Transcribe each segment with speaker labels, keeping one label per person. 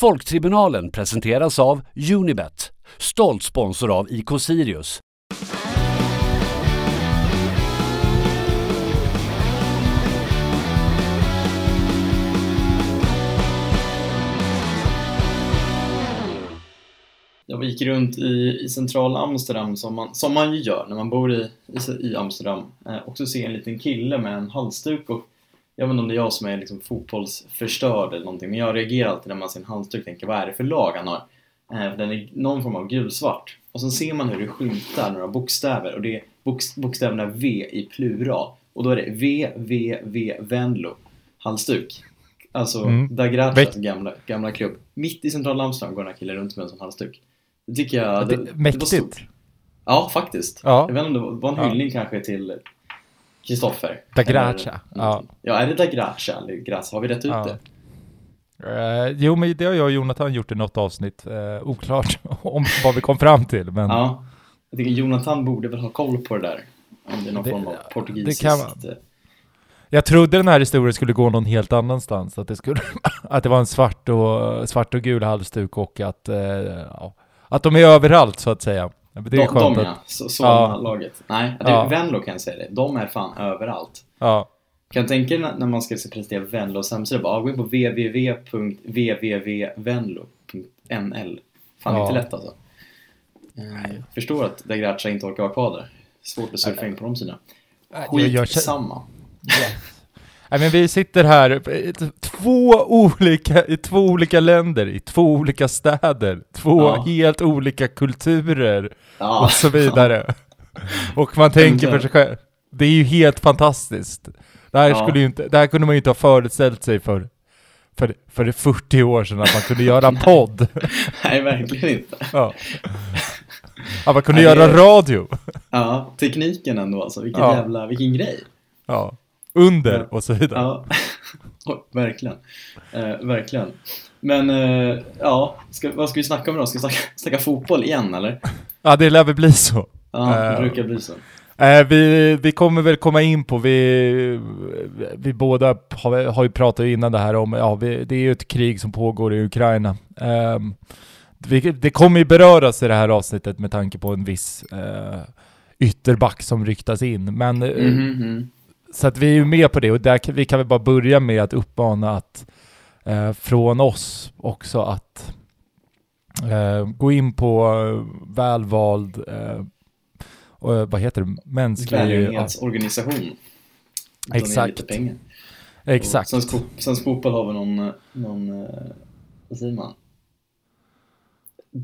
Speaker 1: Folktribunalen presenteras av Unibet, stolt sponsor av IK Sirius.
Speaker 2: Jag gick runt i, i centrala Amsterdam som man, som man ju gör när man bor i, i, i Amsterdam eh, och så ser jag en liten kille med en halsduk och jag vet inte om det är jag som är liksom fotbollsförstörd eller någonting men jag reagerar alltid när man ser en halsduk och tänker vad är det för lag han har? Eh, den är någon form av gulsvart och så ser man hur det skymtar några bokstäver och det är bokstäverna V i plural och då är det V, V, V, Venlo halsduk Alltså mm. Dagrachas gamla, gamla klubb. Mitt i centrala Amsterdam går den här killen runt med en sån halsduk. Det tycker jag...
Speaker 3: Det, det, mäktigt. Det.
Speaker 2: Ja, faktiskt. Ja. Jag vet inte det var en hyllning ja. kanske till Kristoffer.
Speaker 3: Dagracha. Ja.
Speaker 2: ja, är det Dagracha eller Graça? Har vi rätt ut ja. det?
Speaker 3: Uh, jo, men det har jag och Jonathan gjort i något avsnitt. Uh, oklart om vad vi kom fram till, men...
Speaker 2: Ja. Jag tycker Jonathan borde väl ha koll på det där. Om det är någon det, form av portugisiskt... Det kan, eh,
Speaker 3: jag trodde den här historien skulle gå någon helt annanstans. Att det, skulle, att det var en svart och, svart och gul halsduk och att, ja, att de är överallt så att säga.
Speaker 2: Det är de, skönt de ja, så, så ja. laget. Nej, det är ja. Venlo kan jag säga det. De är fan överallt.
Speaker 3: Ja.
Speaker 2: Kan jag tänka dig när man ska presentera Venlos hemsida, bara gå in på www.www.venlo.nl Fan, ja. inte lätt alltså. Jag eh, förstår att Dagracha inte orkar vara kvar där. Svårt att surfa in på de sidorna. Skitsamma.
Speaker 3: Yes. Nej, men vi sitter här i två olika, i två olika länder, i två olika städer, två ja. helt olika kulturer ja. och så vidare. och man tänker för sig själv, det är ju helt fantastiskt. Det här, ja. skulle ju inte, det här kunde man ju inte ha föreställt sig för, för, för 40 år sedan att man kunde göra en podd.
Speaker 2: Nej, verkligen inte.
Speaker 3: Ja. Att man kunde Nej, göra radio.
Speaker 2: Ja, tekniken ändå alltså, vilken jävla, vilken grej.
Speaker 3: Ja under ja. och så vidare.
Speaker 2: Ja, verkligen. Eh, verkligen. Men eh, ja, ska, vad ska vi snacka om då? Ska vi snacka, snacka fotboll igen eller?
Speaker 3: Ja, det lär väl bli så.
Speaker 2: Ja, det uh, brukar bli så.
Speaker 3: Eh, vi, vi kommer väl komma in på, vi, vi båda har, har ju pratat innan det här om, ja, vi, det är ju ett krig som pågår i Ukraina. Eh, vi, det kommer ju beröras i det här avsnittet med tanke på en viss eh, ytterback som ryktas in. Men mm -hmm. Så att vi är ju med på det och där, vi kan väl bara börja med att uppmana att eh, från oss också att eh, gå in på välvald eh, och, vad heter det? Mänsklig...
Speaker 2: Välgörenhetsorganisation.
Speaker 3: Exakt. Lite pengar. Exakt.
Speaker 2: Svensk fotboll har väl någon, någon, eh, vad säger man?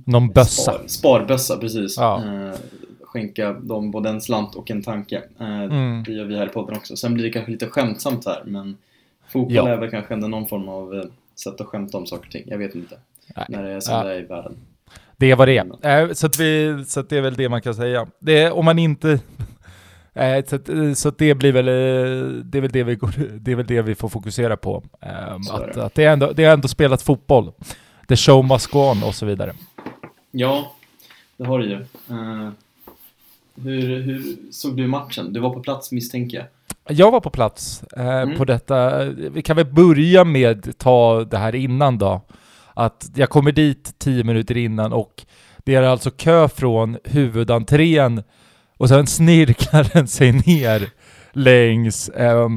Speaker 3: Någon bössa.
Speaker 2: Spar, sparbössa, precis. Ja. Skänka dem både en slant och en tanke. Eh, mm. Det gör vi här i podden också. Sen blir det kanske lite skämtsamt här, men fotboll ja. är väl kanske ändå någon form av eh, sätt att skämta om saker och ting. Jag vet inte. Nej. När det är som ja. i världen.
Speaker 3: Det är vad det är. Eh, så, att vi, så att det är väl det man kan säga. Det om man inte... Så, att, så att det blir väl, det väl det vi, det väl det vi får fokusera på. Att, det. att det, är ändå, det är ändå spelat fotboll. The show must go on och så vidare.
Speaker 2: Ja, det har det ju. Hur, hur såg du matchen? Du var på plats misstänker jag.
Speaker 3: Jag var på plats eh, mm. på detta. Vi kan väl börja med ta det här innan då. Att jag kommer dit tio minuter innan och det är alltså kö från huvudentrén och sen snirklar den sig ner längs, eh,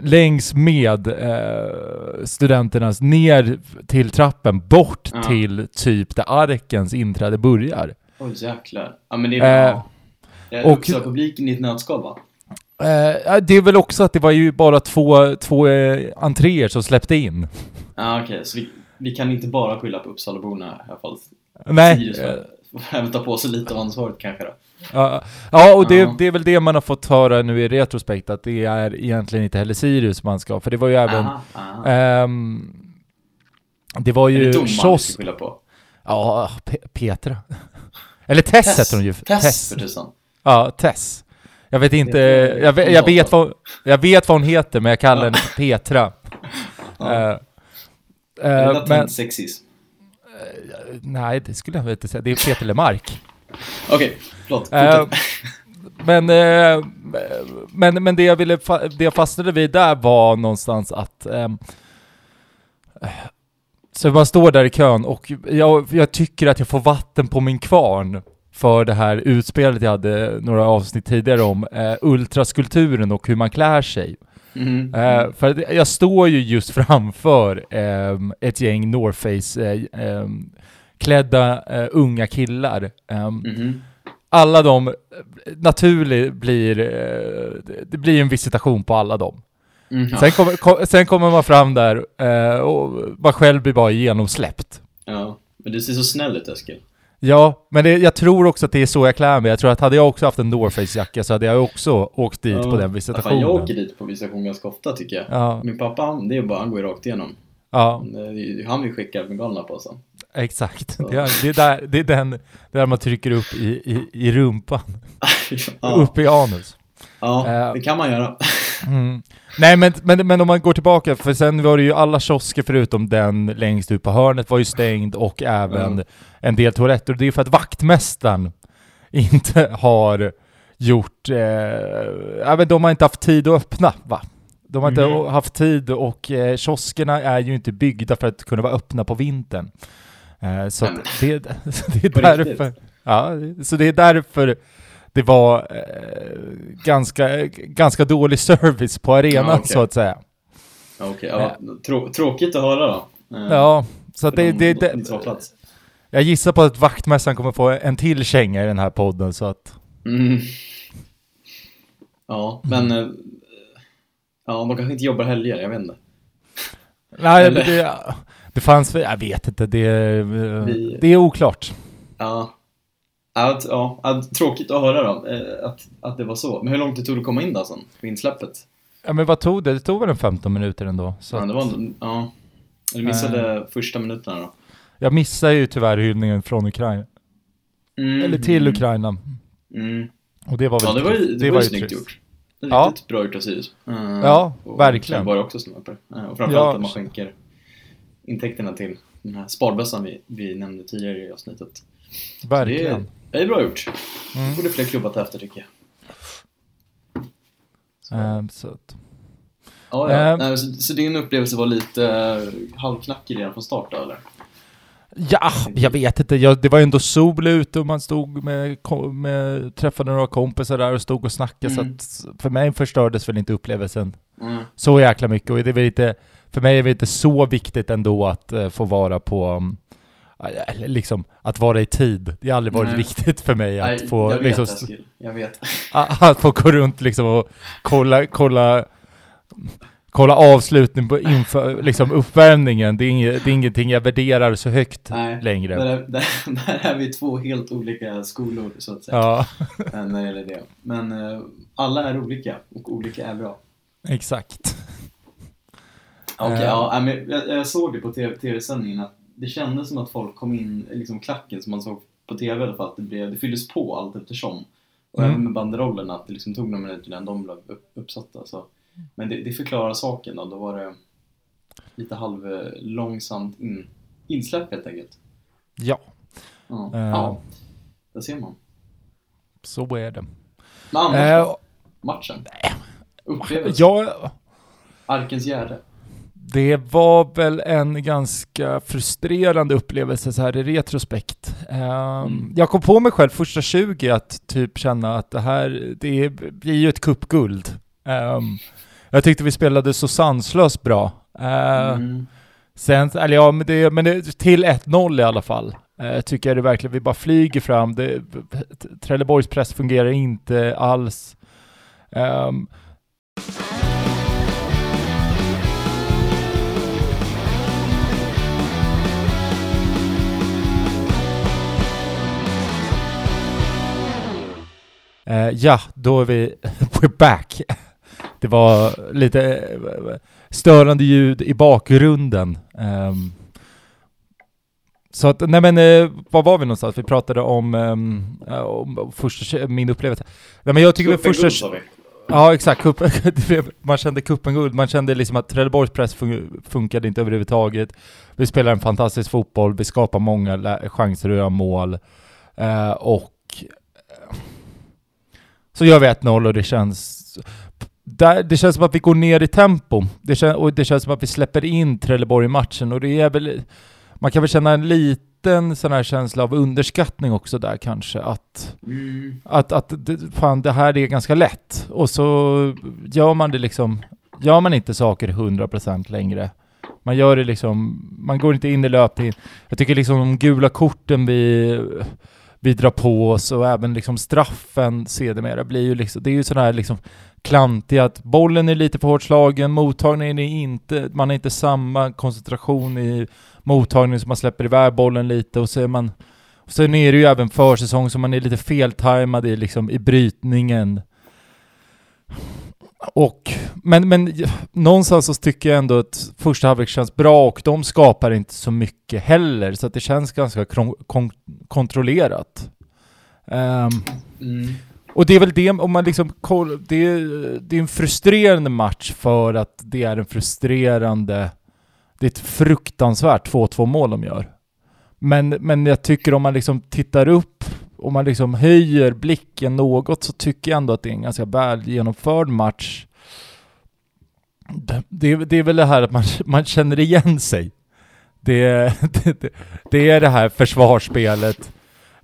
Speaker 3: längs med eh, studenternas ner till trappen, bort ja. till typ där arkens inträde börjar.
Speaker 2: Oj jäklar. Ja men det är bra. Eh, och, också publiken i ett nötskal va?
Speaker 3: Eh, det är väl också att det var ju bara två, två eh, entréer som släppte in.
Speaker 2: Ja okej, okay. så vi, vi kan inte bara skylla på Uppsalaborna i alla fall.
Speaker 3: Nej. Sirius
Speaker 2: får även ta på sig lite av ansvaret kanske då.
Speaker 3: Ja, ja och det, det, är väl det man har fått höra nu i retrospekt, att det är egentligen inte heller Sirius man ska, för det var ju även... Aha, aha. Um, det var ju... Är det domaren vi ska
Speaker 2: skylla på?
Speaker 3: Ja, P Petra. Eller Tess, Tess. heter hon ju.
Speaker 2: Tess, Tess. för tusan.
Speaker 3: Ja, Tess. Jag vet inte, jag, vet, jag, vet vad, jag vet vad hon heter, men jag kallar henne Petra.
Speaker 2: Ja. Uh, uh, men, sexism?
Speaker 3: Uh, nej, det skulle jag inte säga. Det är Peter Lemark.
Speaker 2: Okej, okay, förlåt. Uh,
Speaker 3: men, uh, men, men det jag ville, det jag fastnade vid där var någonstans att um, Så man står där i kön och jag, jag tycker att jag får vatten på min kvarn för det här utspelet jag hade några avsnitt tidigare om eh, ultraskulpturen och hur man klär sig.
Speaker 2: Mm.
Speaker 3: Eh, för jag står ju just framför ehm, ett gäng Norface eh, ehm, klädda eh, unga killar.
Speaker 2: Mhm.
Speaker 3: alla de, eh, naturligt blir, eh, det blir en visitation på alla dem.
Speaker 2: Mm, ja.
Speaker 3: Sen, kommer, ko- sen kommer man fram där eh, och man själv blir bara genomsläppt.
Speaker 2: ja. Men du ser så snäll ut Eskil.
Speaker 3: Ja, men det, jag tror också att det är så jag klär mig. Jag tror att hade jag också haft en Norface-jacka så hade jag också åkt dit på den
Speaker 2: Ja, fan,
Speaker 3: visitationen.
Speaker 2: jag åker dit på visitation ganska ofta tycker jag.
Speaker 3: Ja,
Speaker 2: Min pappa, han, det är bara, han går ju rakt igenom.
Speaker 3: ja,
Speaker 2: ju- Han vill skicka bengalerna på sen.
Speaker 3: exakt. Det är, det är, där, det är den där man trycker upp i, i, i rumpan.
Speaker 2: ja,
Speaker 3: Upp i anus.
Speaker 2: ja
Speaker 3: Eh.
Speaker 2: det kan man göra.
Speaker 3: Mm. Nej men, men, men om man går tillbaka, för sen var det ju alla kiosker förutom den längst ut på hörnet var ju stängd och även
Speaker 2: Mm.
Speaker 3: en del toaletter. Det är för att vaktmästaren inte har gjort, eh, ja, men de har inte haft tid att öppna va? De har inte
Speaker 2: Mhm.
Speaker 3: haft tid och eh, kioskerna är ju inte byggda för att kunna vara öppna på vintern. Eh, så
Speaker 2: Nej,
Speaker 3: att det, det är därför, ja, så det är därför det var eh, ganska, ganska dålig service på arenan
Speaker 2: Ja, okej.
Speaker 3: så att säga.
Speaker 2: Ja, Okej, ja, trå- tråkigt att höra då. Eh,
Speaker 3: Ja, så att det,
Speaker 2: de-
Speaker 3: det,
Speaker 2: de
Speaker 3: det, jag gissar på att vaktmästaren kommer få en till känga i den här podden så att
Speaker 2: Mm. Ja, men... eh, Ja, de kanske inte jobbar helger, jag vet inte.
Speaker 3: Nej, det, det fanns jag vet inte, det,
Speaker 2: Vi-
Speaker 3: det är oklart.
Speaker 2: Ja. Ja, t- ja, ja, tråkigt att höra då, eh, att, att det var så. Men hur långt det tog det att komma in då sen, på insläppet?
Speaker 3: Ja men vad tog det? Det tog väl en 15 minuter ändå. Så
Speaker 2: Ja,
Speaker 3: att-
Speaker 2: det var, ja. Du missade första minuterna då.
Speaker 3: Jag missade ju tyvärr hyllningen från Ukraina,
Speaker 2: Mm.
Speaker 3: eller till Ukraina.
Speaker 2: Mm.
Speaker 3: Och det var väl
Speaker 2: Ja, det var ju, det var ju snyggt
Speaker 3: trist.
Speaker 2: gjort. Det är
Speaker 3: Ja.
Speaker 2: Riktigt bra gjort av Sirius. Eh,
Speaker 3: Ja,
Speaker 2: och
Speaker 3: verkligen.
Speaker 2: Var också det. Eh, Och framförallt
Speaker 3: Ja.
Speaker 2: att man skänker intäkterna till den här sparbössan vi, vi nämnde tidigare i avsnittet.
Speaker 3: Verkligen.
Speaker 2: Det är, bra gjort.
Speaker 3: Mm.
Speaker 2: borde fler klubbar ta efter tycker jag. Så.
Speaker 3: Ehm, så att,
Speaker 2: Ja, ja.
Speaker 3: Ehm.
Speaker 2: Nej, så, så din upplevelse var lite uh, halvknackig redan från start då, eller?
Speaker 3: Ja, jag vet inte. Jag, det var ändå sol ute och man stod med, med träffade några kompisar där och stod och snackade
Speaker 2: Mm.
Speaker 3: så att för mig förstördes väl inte upplevelsen
Speaker 2: Mm.
Speaker 3: så jäkla mycket och det är väl inte, för mig är det inte så viktigt ändå att eh, få vara på um, liksom att vara i tid. Det har aldrig varit
Speaker 2: Nej.
Speaker 3: viktigt för mig att
Speaker 2: Nej,
Speaker 3: få
Speaker 2: jag vet
Speaker 3: liksom,
Speaker 2: Eskil. Jag vet.
Speaker 3: att få gå runt liksom och kolla, kolla Kolla avslutning på inför, liksom uppvärmningen, det är, inget, det är ingenting jag värderar så högt
Speaker 2: Nej,
Speaker 3: längre.
Speaker 2: Där är, där, där är vi två helt olika skolor så att säga.
Speaker 3: Ja,
Speaker 2: När det gäller det. Men eh, alla är olika och olika är bra.
Speaker 3: exakt.
Speaker 2: Okej,
Speaker 3: Eh.
Speaker 2: ja, nej, men jag, jag såg det på TV tv-sändningen att det kändes som att folk kom in, liksom klacken som man såg på TV i alla fall, att det, blev, det fylldes på allt eftersom. Och
Speaker 3: Mm.
Speaker 2: även med banderollerna, att det liksom tog några minuter innan de blev upp, uppsatta. Så. Men det, det förklarar saken då, då var det lite halvlångsamt in, insläpp helt enkelt.
Speaker 3: Ja,
Speaker 2: Ja,
Speaker 3: Eh.
Speaker 2: ja där ser man.
Speaker 3: så är det.
Speaker 2: Men annars då? Matchen? Upplevelsen?
Speaker 3: ja,
Speaker 2: Arkens Gärde?
Speaker 3: Det var väl en ganska frustrerande upplevelse så här i retrospekt. Ehm,
Speaker 2: Mm.
Speaker 3: Jag kom på mig själv första 20 att typ känna att det här, det blir ju ett cupguld. Ehm, jag tyckte vi spelade så sanslöst bra. Ehm,
Speaker 2: Mm.
Speaker 3: Sen, eller ja, men, det, men det, till 1-0 i alla fall. Eh, tycker jag det verkligen, vi bara flyger fram. Det, Trelleborgs press fungerar inte alls. Ehm, eh, ja, då är vi we're back. Det var lite eh, störande ljud i bakgrunden. Ehm, så att, nej men, eh, var var vi någonstans? Vi pratade om, ja, om första, min upplevelse. Nej men jag tycker
Speaker 2: Cupen
Speaker 3: första...
Speaker 2: guld, sa vi.
Speaker 3: Ja exakt, kuppen, blev- man kände kuppen guld, man kände liksom att Trelleborgs press fun- funkade inte överhuvudtaget. Vi spelar en fantastisk fotboll, vi skapar många chanser att göra mål. Eh, och så gör vi 1-0 och det känns... där, det känns som att vi går ner i tempo. Det kän, och det känns som att vi släpper in Trelleborg i matchen och det är väl... Man kan väl känna en liten sån här känsla av underskattning också där kanske. Att,
Speaker 2: Mm.
Speaker 3: att, att fan, det här är ganska lätt. Och så gör man det liksom... Gör man inte saker 100% längre. Man gör det liksom... Man går inte in i löpningen. Jag tycker liksom de gula korten vi, vi drar på oss och även liksom straffen sedermera blir ju liksom... Det är ju sådana här liksom klantiga att bollen är lite för hårt slagen, mottagningen är inte... Man har inte samma koncentration i mottagningen så man släpper iväg bollen lite och så är man... Och sen är det ju även försäsong så man är lite feltajmad i, liksom, i brytningen. Och, men, men någonstans så tycker jag ändå att första halvlek känns bra och de skapar inte så mycket heller så att det känns ganska kon- kontrollerat. Ehm,
Speaker 2: Mm.
Speaker 3: och det är väl det, om man liksom koll- det, är, det är en frustrerande match för att det är en frustrerande, det är ett fruktansvärt 2-2 mål de gör. Men, men jag tycker om man liksom tittar upp, om man liksom höjer blicken något så tycker jag ändå att det är en ganska väl genomförd match. Det, det, det är väl det här att man, man känner igen sig. Det, det, det, är det här försvarsspelet.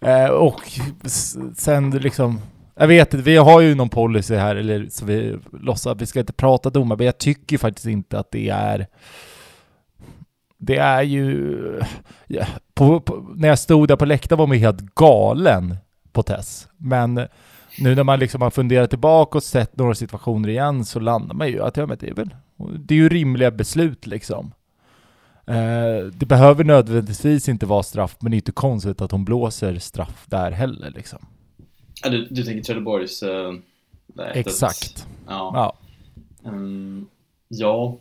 Speaker 3: Eh, och sen liksom, jag vet inte, vi har ju någon policy här, eller så vi låtsas att vi ska inte prata domar, men jag tycker faktiskt inte att det är det är ju... Ja, på, på, när jag stod där på läktaren var man helt galen på Tess. Men nu när man liksom har funderat tillbaka och sett några situationer igen så landar man ju att ja, men det är väl... Det är ju rimliga beslut liksom. Eh, det behöver nödvändigtvis inte vara straff, men det är inte konstigt att hon blåser straff där heller liksom.
Speaker 2: Ja, du, du tänker Trelleborgs... Uh,
Speaker 3: Exakt.
Speaker 2: Ja.
Speaker 3: Ja.
Speaker 2: Ehm, ja.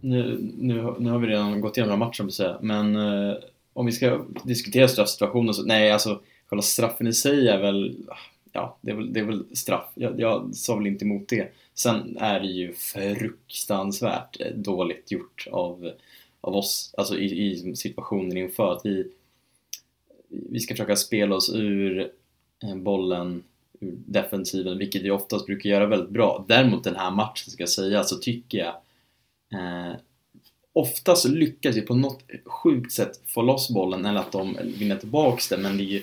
Speaker 2: Nu, nu, nu har vi redan gått igenom den här matchen, på säga. men eh, om vi ska diskutera straffsituationen så, nej alltså själva straffen i sig är väl, ja, det är väl, det är väl straff. Jag, jag sa väl inte emot det. Sen är det ju fruktansvärt eh, dåligt gjort av, av oss, alltså i, i situationen inför att vi, vi ska försöka spela oss ur eh, bollen ur defensiven, vilket vi oftast brukar göra väldigt bra. Däremot den här matchen ska jag säga, så tycker jag eh, oftast lyckas vi på något sjukt sätt få loss bollen eller att de vinner tillbaks den, men det är ju,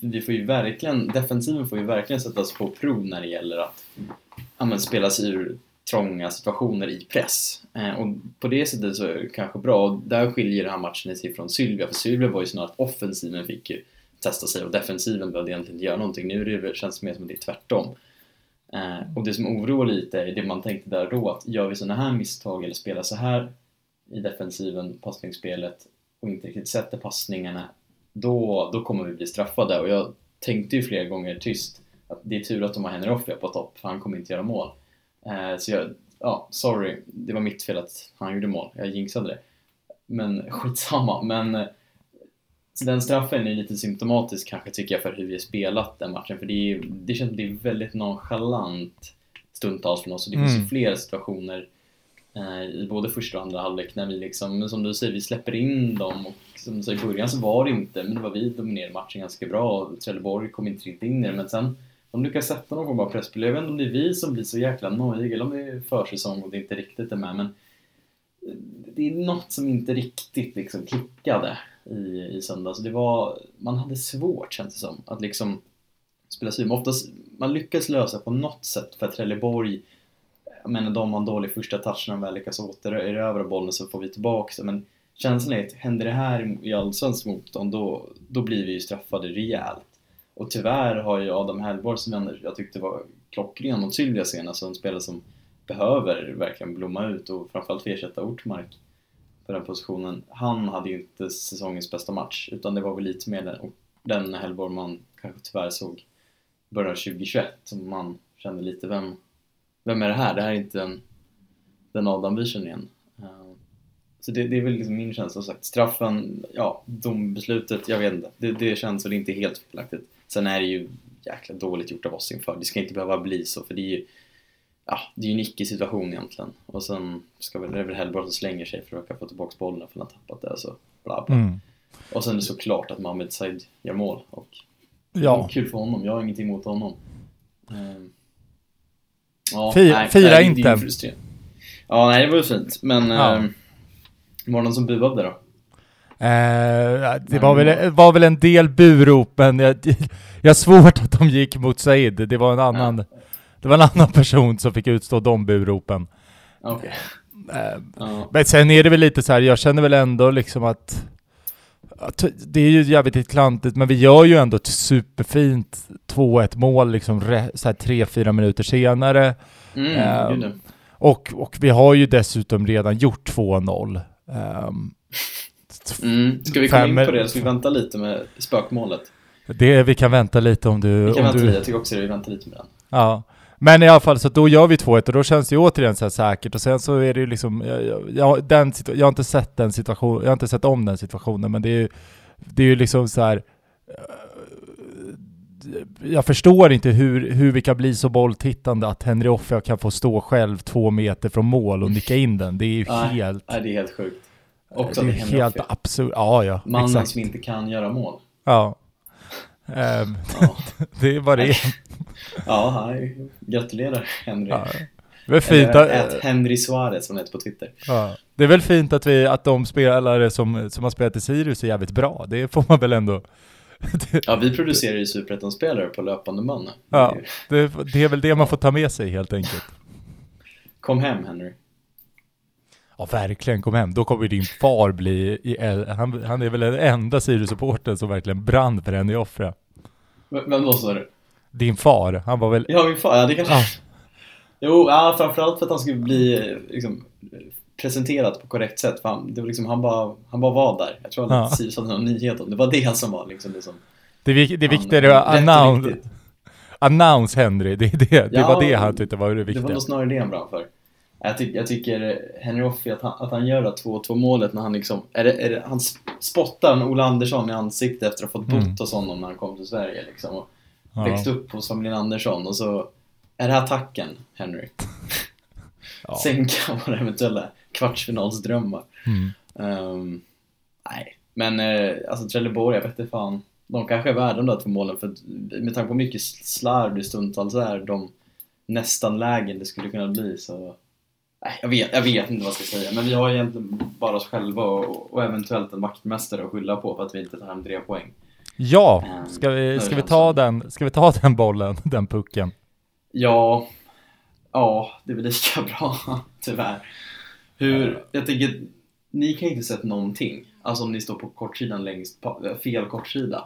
Speaker 2: vi får ju verkligen, defensiven får ju verkligen sättas på prov när det gäller att ja, spela sig ur trånga situationer i press. Eh, och på det sättet så är det kanske bra, och där skiljer den här matchen sig från Sylvia, för Sylvia var ju snarare att offensiven fick ju testa sig och defensiven behövde egentligen inte göra någonting. Nu är det, känns det mer som att det är tvärtom. Eh, och det som oroar lite är det man tänkte där då, att gör vi sådana här misstag eller spelar så här i defensiven, passningsspelet och inte riktigt sätter passningarna, då, då kommer vi bli straffade. Och jag tänkte ju flera gånger tyst att det är tur att de har Henry Offia på topp, för han kommer inte göra mål. Eh, så jag, ja, sorry, det var mitt fel att han gjorde mål. Jag jinxade det. Men skitsamma. Men eh, den straffen är lite symptomatisk kanske tycker jag för hur vi har spelat den matchen. För det, är, det känns det är väldigt nonchalant stundtals från oss. Och det finns ju
Speaker 3: Mm.
Speaker 2: flera situationer eh, i både första och andra halvlek när vi liksom, men som du säger, vi släpper in dem. Och som du sa i början så var det inte, men det var vi dominerade matchen ganska bra. Och Trelleborg kom inte riktigt in i det. Men sen de lyckas sätta någon form av presspel. Jag vet inte om det är vi som blir så jäkla nojiga eller om det är försäsong och det inte riktigt är med. Men det är något som inte riktigt liksom klickade i, i söndags. Det var, man hade svårt känns det som att liksom spela sig Men oftast, man lyckas lösa på något sätt för att Trelleborg jag menar de har en dålig första touch när de väl lyckas återerövra bollen så får vi tillbaka det. Men känslan är att händer det här i allsvenskt motstånd då, då blir vi ju straffade rejält. Och tyvärr har ju Adam Hellborg som jag, jag tyckte var klockren mot Sylvia senast, en spelare som behöver verkligen blomma ut och framförallt ersätta Ortmark på den positionen. Han hade ju inte säsongens bästa match utan det var väl lite mer den, den Hellborg man kanske tyvärr såg början av 2021 som man kände lite vem, vem är det här? Det här är inte den, den Adam vi känner igen. Eh, så det, det är väl liksom min känsla. Som sagt, straffen, ja, dombeslutet, jag vet inte. Det, det känns så det är inte helt felaktigt. Sen är det ju jäkla dåligt gjort av oss inför. Det ska inte behöva bli så för det är ju ja, det är ju en icke-situation egentligen. Och sen ska väl, det är väl Hellborg som slänger sig för att försöka få tillbaka bollen för att han tappat det. Så bla bla.
Speaker 3: Mm.
Speaker 2: Och sen är det såklart att Mohamed Said gör mål. Och
Speaker 3: Ja.
Speaker 2: Kul för honom, jag har ingenting emot honom. Ehm, Ja,
Speaker 3: Fira- fira
Speaker 2: det- det är
Speaker 3: inte.
Speaker 2: Ja, nej det var ju fint. Men
Speaker 3: Ja.
Speaker 2: eh, var det någon som buade då?
Speaker 3: Eh, det var väl, var väl en del burop, men jag, jag svårt att de gick mot Said. Det var en annan, det var en annan person som fick utstå de buropen.
Speaker 2: Okej.
Speaker 3: Eh,
Speaker 2: Ja.
Speaker 3: Men sen är det väl lite så här, jag känner väl ändå liksom att, att det är ju jävligt klantigt, men vi gör ju ändå ett superfint 2-1 mål liksom re, så här 3-4 minuter senare.
Speaker 2: Mm,
Speaker 3: Eh,
Speaker 2: ja.
Speaker 3: Och, och vi har ju dessutom redan gjort 2-0. Ehm,
Speaker 2: mm. Ska vi komma in på det? Ska vi vänta lite med spökmålet?
Speaker 3: det, vi kan vänta lite om du...
Speaker 2: Vi kan vänta
Speaker 3: du
Speaker 2: lite, jag tycker också det, vi väntar lite med den.
Speaker 3: Ja. Men i alla fall, så då gör vi 2-1 och då känns det ju återigen så säkert och sen så är det ju liksom, jag, jag, den, jag har inte sett den situationen, jag har inte sett om den situationen men det är ju, det är ju liksom så här. eh, Jag förstår inte hur, hur vi kan bli så bolltittande att Henry Offia kan få stå själv två meter från mål och nicka in den. Det är ju
Speaker 2: Nej,
Speaker 3: helt,
Speaker 2: Nej, det är helt sjukt. Också
Speaker 3: det är helt absurt. Ja, ja,
Speaker 2: Mannen
Speaker 3: exakt.
Speaker 2: som inte kan göra mål.
Speaker 3: Ja. Ehm,
Speaker 2: Ja,
Speaker 3: det är vad det är.
Speaker 2: Ja nej, gratulerar Henry.
Speaker 3: Ja. Det är fint att,
Speaker 2: att Henry Suarez som heter på Twitter.
Speaker 3: Ja. Det är väl fint att, vi, att de spelare som, som har spelat i Sirius är jävligt bra. Det får man väl ändå...
Speaker 2: Ja, vi producerar ju Superettan-spelare på löpande nu.
Speaker 3: ja, det, det är väl det man får ta med sig helt enkelt.
Speaker 2: Kom hem Henry.
Speaker 3: Ja, verkligen. Kom hem. Då kommer din far bli... I, han, han är väl den enda Sirius-supporten som verkligen brann för henne i offra.
Speaker 2: V- Vem då sa du?
Speaker 3: Din far, han var väl...
Speaker 2: Ja, min far. Ja, det kanske...
Speaker 3: Ja.
Speaker 2: Jo, ja, framförallt för att han skulle bli liksom, presenterad på korrekt sätt. För han, det var liksom, han, bara, han bara var där. Jag tror att Sirius hade någon nyhet om det. var det som var liksom det som...
Speaker 3: Det, är vik- det
Speaker 2: rätt
Speaker 3: att
Speaker 2: och
Speaker 3: announce, Henry. Det, det, det
Speaker 2: Ja,
Speaker 3: var det han tyckte var det
Speaker 2: Det
Speaker 3: viktiga.
Speaker 2: var nog snarare det han brann för. Jag, tyck, jag tycker Henry Offi, att han, att han gör det 2-2 målet när han liksom, är det, är det, han spottar Ola Andersson i ansiktet efter att ha fått bott
Speaker 3: Mm.
Speaker 2: hos honom när han kom till Sverige liksom. Och
Speaker 3: Ja.
Speaker 2: växte upp hos familjen Andersson och så är det här tacken, Henry.
Speaker 3: Ja.
Speaker 2: Sänka våra eventuella kvartsfinalsdrömmar.
Speaker 3: Mm.
Speaker 2: Ehm, nej, men eh, alltså Trelleborg, jag vet inte fan. De kanske är värda de där två målen för med tanke på mycket slarv det stundtals är, de nästan lägen det skulle kunna bli så Nej, jag vet, jag vet inte vad jag ska säga, men vi har egentligen bara oss själva och, och eventuellt en vaktmästare att skylla på för att vi inte tar hem tre poäng.
Speaker 3: Ja, ska vi, ska vi ta
Speaker 2: som-
Speaker 3: den, ska vi ta den bollen, den pucken?
Speaker 2: Ja, ja, det är väl lika bra, tyvärr. Hur, jag tänker, ni kan inte sett någonting. Alltså om ni står på kortsidan längst, på, fel kortsida.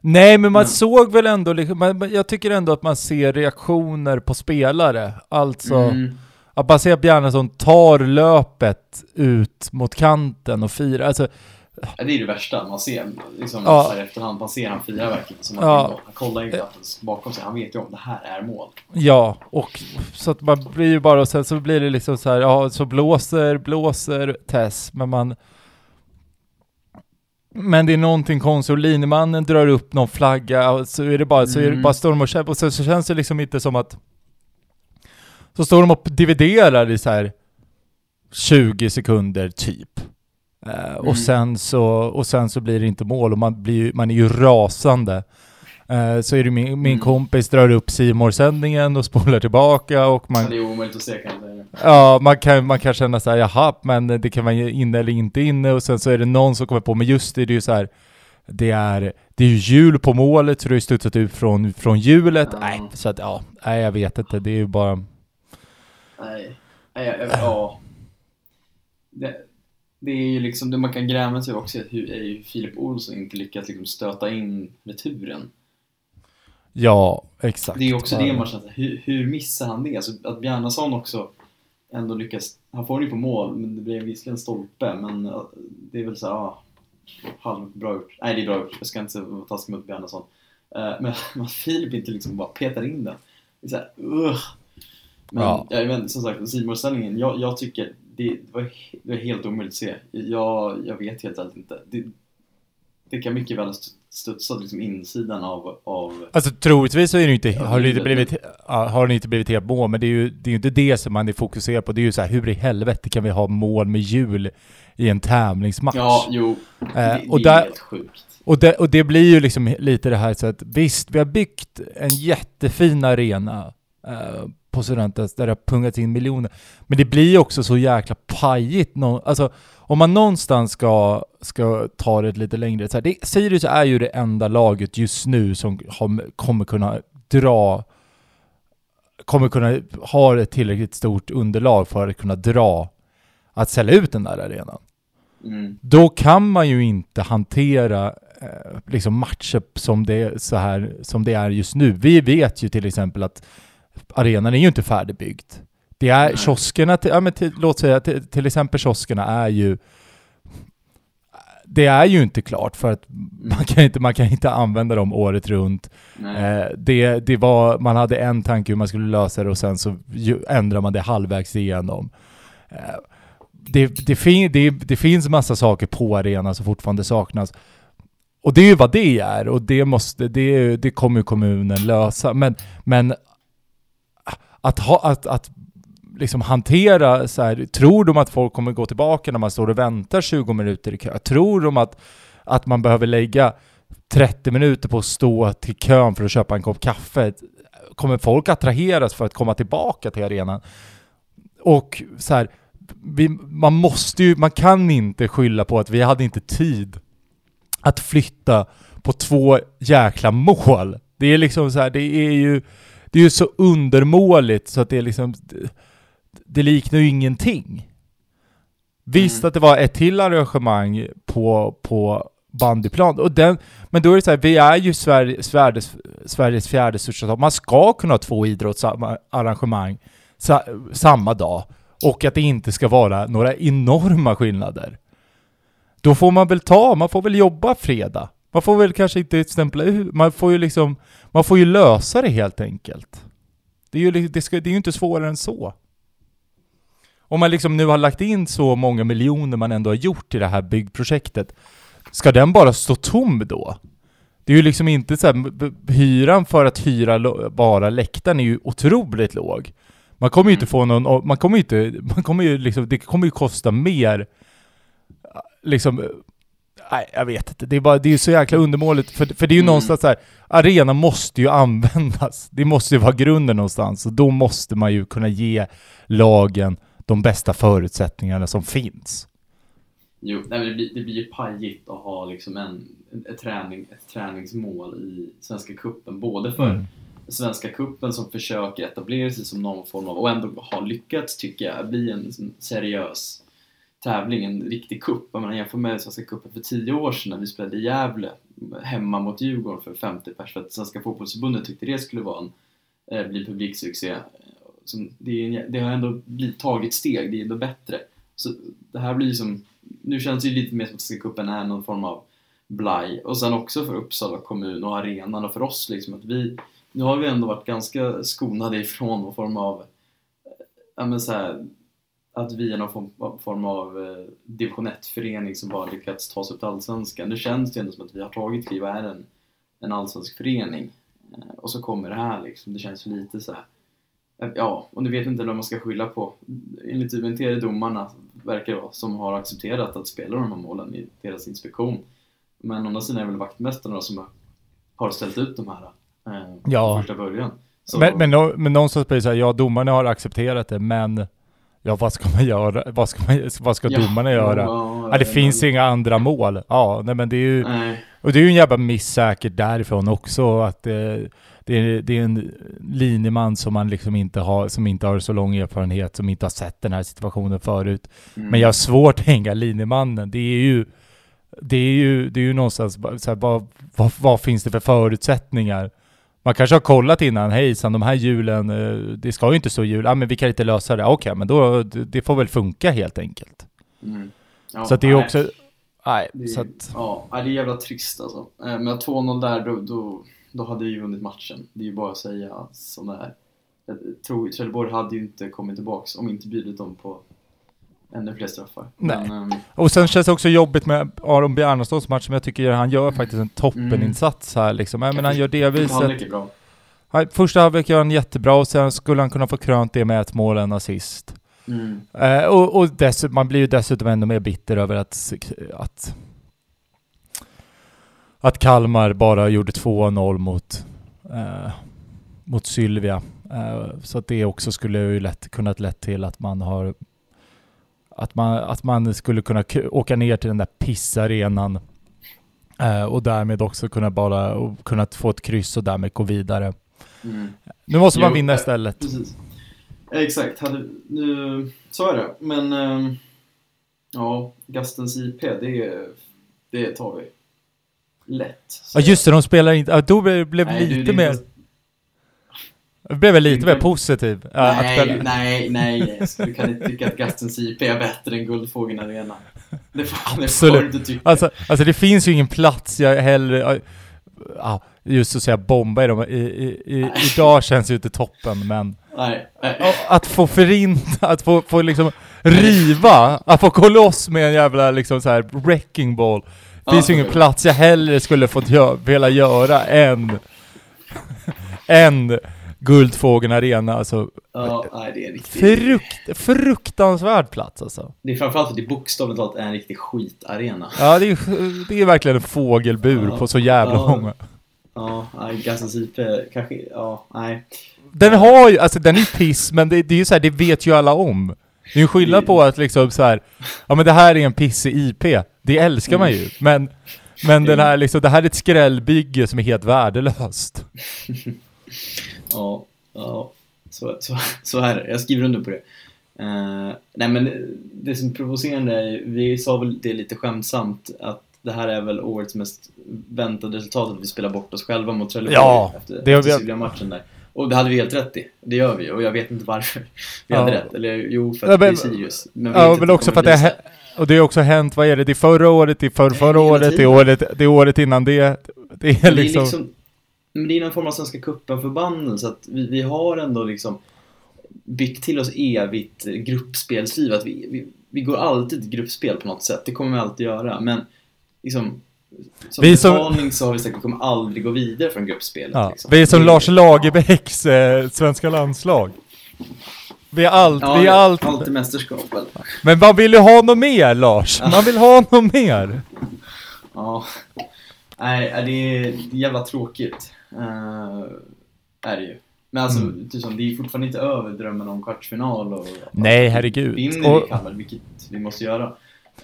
Speaker 3: Nej, men man
Speaker 2: Mm.
Speaker 3: såg väl ändå, liksom, man, jag tycker ändå att man ser reaktioner på spelare. Alltså,
Speaker 2: Mm.
Speaker 3: att man ser att Bjarnason tar löpet ut mot kanten och firar. Alltså,
Speaker 2: Ja, det är det värsta, man ser liksom
Speaker 3: Ja.
Speaker 2: så efterhand, man ser han fira verkligen som att
Speaker 3: Ja.
Speaker 2: han, kollar inte att han bakom sig, han vet ju om det här är mål.
Speaker 3: ja, och så att man blir ju bara, och sen så blir det liksom så här, ja, så blåser, blåser Tess, men man... Men det är någonting konstigt och linjemannen drar upp någon flagga och så är det bara, så är det
Speaker 2: Mm.
Speaker 3: bara står de och kämpar och så, så känns det liksom inte som att... Så står de och dividerar i så här 20 sekunder typ. Eh,
Speaker 2: Mm.
Speaker 3: och, sen så, och sen så blir det inte mål och man, blir, man är ju rasande. Eh, så är det min, min
Speaker 2: Mm.
Speaker 3: kompis drar upp simor sändningen och spolar tillbaka och man,
Speaker 2: det är omöjligt att se kan jag säga.
Speaker 3: ja, man, kan, man kan känna så här, jaha, men det kan vara inne eller inte inne och sen så är det någon som kommer på, men just det, det är ju så här, det är, det är ju hjul på målet så det har ju studsat ut från, från hjulet.
Speaker 2: Ja.
Speaker 3: Nej, så att ja, nej jag vet inte, det är ju bara...
Speaker 2: Nej, nej ja. Det, det är ju liksom, det man kan gräma sig också hur, är ju Filip Olsson inte lyckats liksom stöta in returen.
Speaker 3: Ja, exakt.
Speaker 2: Det är också det man känner, hur, hur missar han det? Alltså att Bjarnason också ändå lyckas, han får den ju på mål, men det blir visserligen stolpe, men det är väl så ja, halv bra gjort. Nej, det är bra gjort, jag ska inte vara taskig mot Bjarnason. Eh, men att Filip inte liksom bara petar in den. Det är så här, ugh. Men
Speaker 3: Ja.
Speaker 2: jag vet, som sagt, Simon-ställningen, jag, jag tycker det, var, det var helt omöjligt att se. Jag, jag vet helt enkelt inte. Det, det kan mycket väl ha st- studsat liksom insidan av, av
Speaker 3: Alltså troligtvis så är det inte, har det inte blivit, har det inte blivit helt mål, men det är ju det är inte det som man är fokuserad på. Det är ju så här, hur i helvete kan vi ha mål med hjul i en tävlingsmatch?
Speaker 2: Ja, jo.
Speaker 3: Eh,
Speaker 2: det,
Speaker 3: och
Speaker 2: det är
Speaker 3: där-
Speaker 2: helt sjukt.
Speaker 3: Och det, och det blir ju liksom lite det här så att visst, vi har byggt en jättefin arena eh, på Studentes där det har pungats in miljoner. Men det blir också så jäkla pajigt. Alltså, om man någonstans ska, ska ta det lite längre. Så här, det, Sirius är ju det enda laget just nu som har, kommer kunna dra kommer kunna ha ett tillräckligt stort underlag för att kunna dra att sälja ut den där arenan.
Speaker 2: Mm.
Speaker 3: Då kan man ju inte hantera eh, liksom matcher som det, så här, som det är just nu. Vi vet ju till exempel att arenan är ju inte färdigbyggd. Det är kioskerna, till, ja, men till, låt säga till, till exempel kioskerna är ju det är ju inte klart för att man kan inte, man kan inte använda dem året runt. Eh, det, det var, man hade en tanke hur man skulle lösa det och sen så ju, ändrar man det halvvägs igenom. Eh, det, det, fin, det, det finns massa saker på arenan som fortfarande saknas. Och det är ju vad det är och det, måste, det, det kommer kommunen lösa. Men, men att, ha, att, att liksom hantera så här, tror de att folk kommer gå tillbaka när man står och väntar 20 minuter i kö? Tror de att, att man behöver lägga 30 minuter på att stå till kön för att köpa en kopp kaffe? Kommer folk attraheras för att komma tillbaka till arenan? Och så här, vi, man måste ju, man kan inte skylla på att vi hade inte tid att flytta på två jäkla mål. Det är liksom så här, det är ju, det är ju så undermåligt så att det är liksom, det, det liknar ju ingenting. Visst
Speaker 2: Mm.
Speaker 3: att det var ett till arrangemang på, på bandyplan, och den, men då är det så här, vi är ju Sverige, Sveriges, Sveriges fjärde största stad. Man ska kunna ha två idrottsarrangemang sa, samma dag och att det inte ska vara några enorma skillnader. Då får man väl ta, man får väl jobba fredag. Man får väl kanske inte stämpla ut, man får ju liksom, man får ju lösa det helt enkelt. Det är ju, det ska, det är ju inte svårare än så. Om man liksom nu har lagt in så många miljoner man ändå har gjort i det här byggprojektet, ska den bara stå tom då? Det är ju liksom inte så här, hyran för att hyra bara läktaren är ju otroligt låg. Man kommer ju inte få någon, man kommer ju inte, man kommer ju liksom, det kommer ju kosta mer, liksom, nej jag vet inte, det är bara, det är så jäkla undermåligt, för, för det är ju
Speaker 2: Mm.
Speaker 3: någonstans så här, arenan måste ju användas, det måste ju vara grunden någonstans, och då måste man ju kunna ge lagen de bästa förutsättningarna som finns.
Speaker 2: Jo, nej, det, blir, det blir ju pajigt att ha liksom en, en, ett, träning, ett träningsmål i Svenska Cupen. Både för
Speaker 3: Mm.
Speaker 2: Svenska Cupen som försöker etablera sig som någon form av, och ändå har lyckats tycker jag, bli en sån seriös tävling, en riktig cup. Om man jämför med Svenska Cupen för tio år sedan när vi spelade i Gävle hemma mot Djurgården för 50 pers för att Svenska Fotbollförbundet tyckte det skulle vara en, eh, bli publiksuccé. Som, det, är en, det har ändå blivit, tagit steg, det är ändå bättre. Så det här blir som, nu känns det ju lite mer som att Svenska cupen är någon form av blaj. Och sen också för Uppsala kommun och arenan och för oss liksom att vi, nu har vi ändå varit ganska skonade ifrån någon form av, eh, ja men så här, att vi är någon form, av eh, division 1-förening som bara lyckats ta sig upp till Allsvenskan. Nu känns det ändå som att vi har tagit kliv och är en, en allsvensk förening. Eh, och så kommer det här liksom, det känns lite så här. eh, Ja, och nu vet inte vad man ska skylla på. Enligt UNT är det domarna, verkar det vara, som har accepterat att spela de här målen i deras inspektion. Men å andra sidan är det väl vaktmästarna som har ställt ut de här eh,
Speaker 3: Ja.
Speaker 2: från första början. Så,
Speaker 3: Men, men, men någonstans blir det så här, ja domarna har accepterat det, men ja vad ska man göra? Vad ska, man, vad ska
Speaker 2: Ja,
Speaker 3: domarna göra?
Speaker 2: ja,
Speaker 3: Ja, det
Speaker 2: men-
Speaker 3: finns inga andra mål. Ja, nej men det är ju,
Speaker 2: Nej,
Speaker 3: och det är ju en jävla miss säkert därifrån också att eh, det, är, det är en linjeman som man liksom inte har, som inte har så lång erfarenhet, som inte har sett den här situationen förut.
Speaker 2: mm.
Speaker 3: Men jag har svårt att hänga linjemannen. Det är ju, det är ju, det är ju någonstans så här, vad, vad, vad finns det för förutsättningar? Man kanske har kollat innan, hejsan de här hjulen, eh, det ska ju inte stå hjul, ja men vi kan inte lösa det. Okej, men då, det får väl funka helt enkelt.
Speaker 2: Mm. Ja,
Speaker 3: så att det är
Speaker 2: nej.
Speaker 3: också, nej,
Speaker 2: Det är,
Speaker 3: så att,
Speaker 2: ja, det är jävla trist alltså. Eh, Men 2-0 där, då, då, då hade vi ju vunnit matchen. Det är ju bara att säga som det är. Jag tror Trelleborg hade ju inte kommit tillbaks om inte bjudit dem på ännu fler straffar.
Speaker 3: Nej.
Speaker 2: Men, ehm,
Speaker 3: Och sen känns det också jobbigt med Aron Bjarnastads match, som jag tycker han gör faktiskt en toppeninsats här liksom. Ja, men han gör
Speaker 2: halvlek är bra.
Speaker 3: Första halvlek gör han jättebra och sen skulle han kunna få krönt det med ett mål och en assist.
Speaker 2: Mm.
Speaker 3: Eh, och och dess, man blir ju dessutom ännu mer bitter över att, att, att Kalmar bara gjorde 2-0 mot, eh, mot Sylvia. Eh, så att det också skulle ju lätt kunnat lett till att man har att man, att man skulle kunna åka ner till den där pissarenan eh, och därmed också kunna bara kunna få ett kryss och därmed gå vidare.
Speaker 2: Mm.
Speaker 3: Nu måste man
Speaker 2: Jo,
Speaker 3: vinna
Speaker 2: eh,
Speaker 3: istället.
Speaker 2: Precis. Eh, Exakt, hade, nu, så är det. Men ehm, ja, Gastens IP, det, det tar vi lätt.
Speaker 3: Ja just det, de spelar inte... Ja, då blev, lite
Speaker 2: det är
Speaker 3: mer... Det blev väl lite mer positiv. ja, att
Speaker 2: Nej, nej, nej. Du kan inte tycka att Gastens IP är bättre än Guldfågeln Arena. Det får, det får
Speaker 3: Absolut.
Speaker 2: du tycka.
Speaker 3: Alltså, alltså det finns ju ingen plats jag hellre... Ja, just att säga bomba i dem. I, i, i, idag känns ju inte toppen, men...
Speaker 2: nej, nej.
Speaker 3: Att få förinta, att få, få liksom riva, att få gå loss med en jävla liksom så här wrecking ball. Det finns ju ingen plats jag hellre skulle fått gö- vilja göra än, än Guldfågeln Arena. Alltså,
Speaker 2: Ja, nej, det är en riktig...
Speaker 3: frukt, fruktansvärd plats alltså.
Speaker 2: Det är framförallt att det bokstavligt talat är en riktig skitarena.
Speaker 3: Ja, det är, det är verkligen en fågelbur
Speaker 2: Ja.
Speaker 3: på så jävla
Speaker 2: Ja.
Speaker 3: många.
Speaker 2: Ja, nej, Gastens IP kanske, ja, nej.
Speaker 3: Den har ju, alltså den är piss, men det, det är ju så här, det vet ju alla om. Det är ju skillnad på att liksom så här, ja men det här är en pissig IP, det älskar man ju. Men, men den här liksom, det här är ett skrällbygge som är helt värdelöst.
Speaker 2: Ja, ja så, så, så är det. Jag skriver under på det. Eh, nej men det som är provocerande är, vi sa väl det lite skämtsamt, att det här är väl årets mest väntade resultat, att vi spelar bort oss själva mot Trelleborg
Speaker 3: Ja,
Speaker 2: efter,
Speaker 3: det
Speaker 2: efter
Speaker 3: vi-
Speaker 2: Sylvia-matchen där. Och det hade vi helt rätt i. Det gör vi och jag vet inte varför vi
Speaker 3: Ja.
Speaker 2: hade rätt. Eller jo, för att
Speaker 3: Ja,
Speaker 2: det är
Speaker 3: men-
Speaker 2: Sirius. Men vi
Speaker 3: Ja men också för att det
Speaker 2: här.
Speaker 3: och det har också hänt, vad är det, det är förra året, det är för, förra året, det är året, det är året innan det. Det är
Speaker 2: Men
Speaker 3: liksom,
Speaker 2: Det är liksom men det är någon form av Svenska cupen-förbannelse att vi, vi har ändå liksom byggt till oss evigt gruppspelsliv. Att vi, vi, vi går alltid gruppspel på något sätt. Det kommer vi alltid göra. Men liksom som
Speaker 3: Vi som-
Speaker 2: betalning så har vi sagt att vi kommer aldrig gå vidare från gruppspelet.
Speaker 3: ja,
Speaker 2: liksom.
Speaker 3: vi är som Lars Lagerbäcks eh, svenska landslag. Vi är allt,
Speaker 2: Ja,
Speaker 3: vi är allt.
Speaker 2: alltid mästerskap väl.
Speaker 3: Men man vill ju ha något mer Lars, man vill ha något mer.
Speaker 2: Ja. Nej, det är, det är jävla tråkigt. Uh, är det ju. Men alltså,
Speaker 3: Mm.
Speaker 2: typ som, det är fortfarande inte över drömmen om kvartsfinal och...
Speaker 3: Nej, herregud.
Speaker 2: Vinner vi
Speaker 3: Och-
Speaker 2: Kalmar, vilket vi måste göra,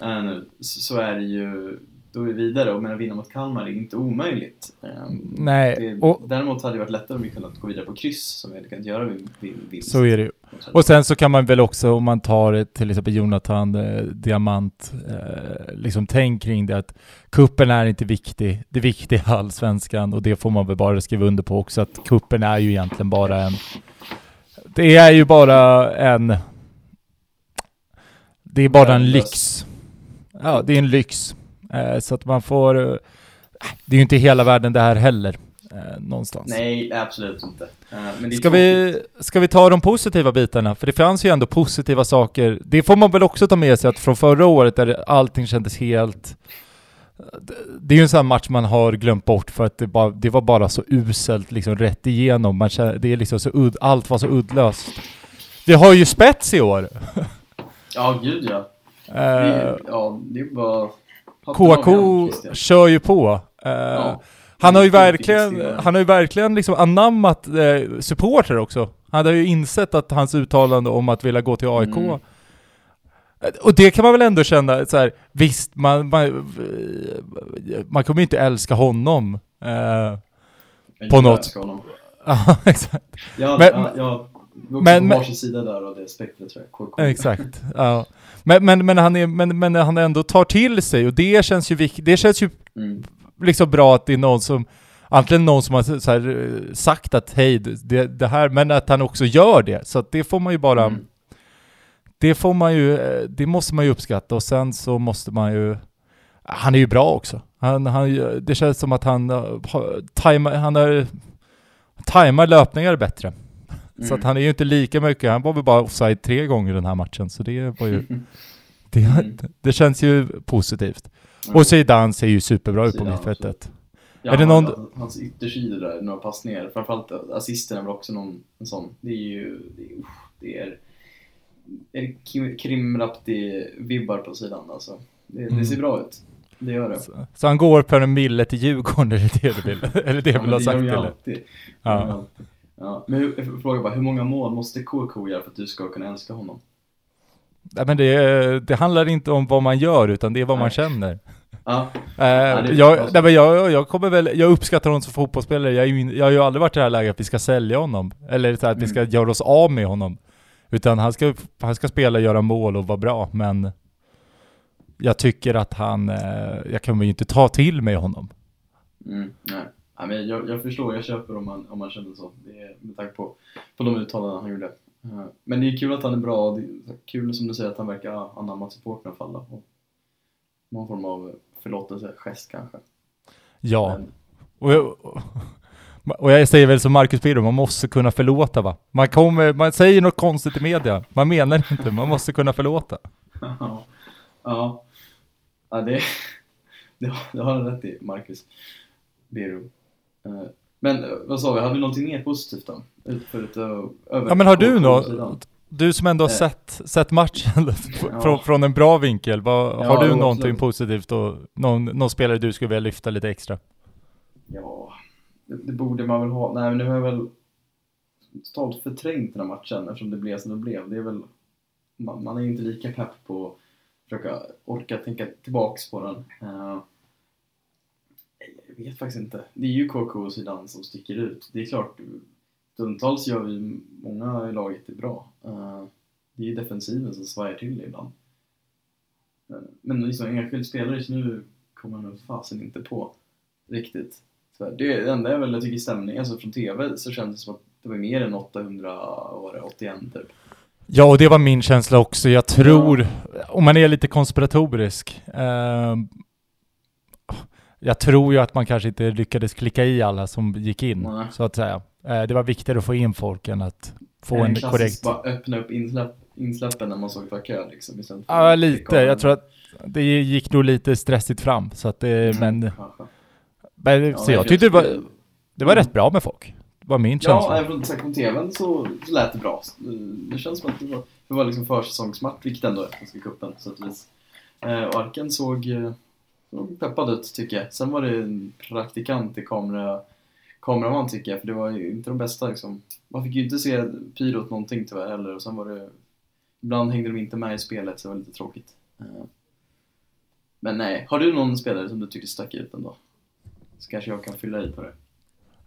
Speaker 2: nu, så, så är det ju... Då är vi vidare och men att vinna mot Kalmar är inte omöjligt. Eh,
Speaker 3: Nej,
Speaker 2: det,
Speaker 3: och
Speaker 2: Däremot hade det varit lättare om vi kunnat gå vidare på kryss, som vi hade kunnat göra vid, vid vinst.
Speaker 3: så är det ju. Och sen så kan man väl också, om man tar till exempel Jonathan eh, Diamant, eh, liksom tänk kring det att kuppen är inte viktig. Det viktiga är allsvenskan och det får man väl bara skriva under på också att kuppen är ju egentligen bara en... Det är ju bara en... Det är bara en lyx. Ja, det är en lyx. Eh, så att man får... eh, Det är ju inte hela världen det här heller. Eh, någonstans.
Speaker 2: Nej, absolut inte. Men
Speaker 3: Ska vi, ska vi ta de positiva bitarna? För det fanns ju ändå positiva saker. Det får man väl också ta med sig att från förra året där allting kändes helt... Det är ju en sån här match man har glömt bort för att det, bara, det var bara så uselt liksom rätt igenom. Man känner, det är liksom så udd, allt var så uddlöst. Vi har ju spets i år.
Speaker 2: Ja, gud ja.
Speaker 3: Eh,
Speaker 2: Det, ja, det är bara...
Speaker 3: KK kör ju på. Eh,
Speaker 2: Ja.
Speaker 3: Han har ju verkligen, han har ju verkligen liksom anammat eh, supporter också. Han har ju insett att hans uttalande om att vilja gå till AIK
Speaker 2: Mm.
Speaker 3: Och det kan man väl ändå känna så här, visst man, man, man kommer ju inte älska honom. Eh, på något.
Speaker 2: älskar honom.
Speaker 3: Ja, exakt.
Speaker 2: Ja,
Speaker 3: Men-
Speaker 2: ja, ja, är
Speaker 3: men-
Speaker 2: på varsin sida där av det spektret tror jag. KK.
Speaker 3: Exakt. Ja. Men, men, men, han är, men, men han ändå tar till sig och det känns ju. Det känns ju
Speaker 2: Mm.
Speaker 3: liksom bra att det är någon som Antingen någon som har eh, sagt att hej, det, det här, men att han också gör det. Så att det får man ju bara,
Speaker 2: Mm.
Speaker 3: det får man ju, eh, det måste man ju uppskatta och sen så måste man ju, han är ju bra också. Han, han, det känns som att han eh, har, tajmar, han har, tajmar löpningar bättre. Så
Speaker 2: Mm.
Speaker 3: att han är ju inte lika mycket, han var väl bara offside tre gånger den här matchen, så det var ju, det,
Speaker 2: Mm.
Speaker 3: det känns ju positivt.
Speaker 2: Mm.
Speaker 3: Och Zidane ser ju superbra ut på mittfältet.
Speaker 2: Ja,
Speaker 3: Är det någon-
Speaker 2: Hans yttersidor där, några passningar. Framförallt assisten är väl också någon en sån. Det är ju, det är, usch, det är, är Krimrapti-vibbar på sidan alltså. Det,
Speaker 3: Mm.
Speaker 2: det ser bra ut. Det gör det.
Speaker 3: Så, så han går på en mille till Djurgården, är det det du vill? Eller det
Speaker 2: Ja,
Speaker 3: vill ha sagt eller? Ja.
Speaker 2: Ja, men hur, jag får fråga bara, hur många mål måste KK göra för att du ska kunna älska honom?
Speaker 3: Nej, men det, det handlar inte om vad man gör, utan det är vad man
Speaker 2: Nej.
Speaker 3: känner.
Speaker 2: Ja, det är
Speaker 3: jag,
Speaker 2: bra.
Speaker 3: nej, men jag, jag kommer väl, jag uppskattar honom som fotbollsspelare. Jag, ju, jag har ju aldrig varit i det här läget att vi ska sälja honom. Eller så att vi ska
Speaker 2: Mm.
Speaker 3: göra oss av med honom. Utan han ska, han ska spela, göra mål och vara bra, men jag tycker att han, eh, jag kommer ju inte ta till mig honom.
Speaker 2: mm, nej. Ja, men jag, jag förstår, jag köper om man, om man känner så. Det är med tanke på, på de uttalanden han gjorde. Eh, Men det är kul att han är bra, det är kul som du säger att han verkar ha anammat supporten i alla fall. Och Någon form av förlåtelse, gest kanske.
Speaker 3: Ja,
Speaker 2: Men,
Speaker 3: och jag, och jag säger väl som Marcus Birro, man måste kunna förlåta va? Man, kommer, man säger något konstigt i media, man menar inte, man måste kunna förlåta.
Speaker 2: ja. ja. Ja, det, det, har- det har han rätt i, Marcus Bero. Eh, Men eh, vad sa vi, hade vi någonting mer positivt då?
Speaker 3: Ja men har du något, du som ändå har
Speaker 2: Eh.
Speaker 3: sett, sett matchen
Speaker 2: Ja.
Speaker 3: från, från en bra vinkel, vad,
Speaker 2: Ja,
Speaker 3: har du
Speaker 2: jo,
Speaker 3: någonting
Speaker 2: absolut.
Speaker 3: positivt och någon, någon spelare du skulle vilja lyfta lite extra?
Speaker 2: Ja, det, det borde man väl ha. Nej, men nu har jag väl totalt förträngt den här matchen eftersom det blev som det blev. Det är väl, man, man är inte lika pepp på att försöka orka tänka tillbaks på den. Eh, jag vet faktiskt inte. Det är ju KK-sidan som sticker ut. Det är klart, stundtals gör vi många i laget är bra. Eh, det är ju defensiven som svajar till ibland. Eh, Men liksom enskild spelare just nu kommer jag nog fasen inte på riktigt. Så det, det enda är väl jag tycker stämningen, alltså från TV så kändes det som att det var mer än 800, vad var det, 81 typ.
Speaker 3: Ja, och det var min känsla också. Jag tror, om man är lite konspiratorisk, ehm, jag tror ju att man kanske inte lyckades klicka i alla som gick in,
Speaker 2: Nej.
Speaker 3: så att säga. Eh, det var viktigare att få in folk än att få en
Speaker 2: klassiskt
Speaker 3: korrekt...
Speaker 2: bara öppna upp insläpp, insläppen när man såg att det var kö liksom. istället för
Speaker 3: Ja,
Speaker 2: att
Speaker 3: lite. Jag tror att det gick nog lite stressigt fram, så att det,
Speaker 2: Mm,
Speaker 3: men,
Speaker 2: kanske.
Speaker 3: men
Speaker 2: Ja,
Speaker 3: så jag tyckte det var, det var rätt bra med folk. Det var min
Speaker 2: Ja,
Speaker 3: känsla.
Speaker 2: även från, från TVn så, så lät det bra. Det känns som att det var, det var liksom försäsongsmatch, vilket ändå är Svenska cupen så att vis. Eh, och Arken eh, såg peppad ut tycker jag. Sen var det en praktikant i kamera, kameraman tycker jag, för det var ju inte de bästa liksom. Man fick ju inte se pyrot någonting tyvärr heller och sen var det Ibland hängde de inte med i spelet så det var lite tråkigt. Eh, Men nej, har du någon spelare som du tycker stack ut ändå? Så kanske jag kan fylla i på det.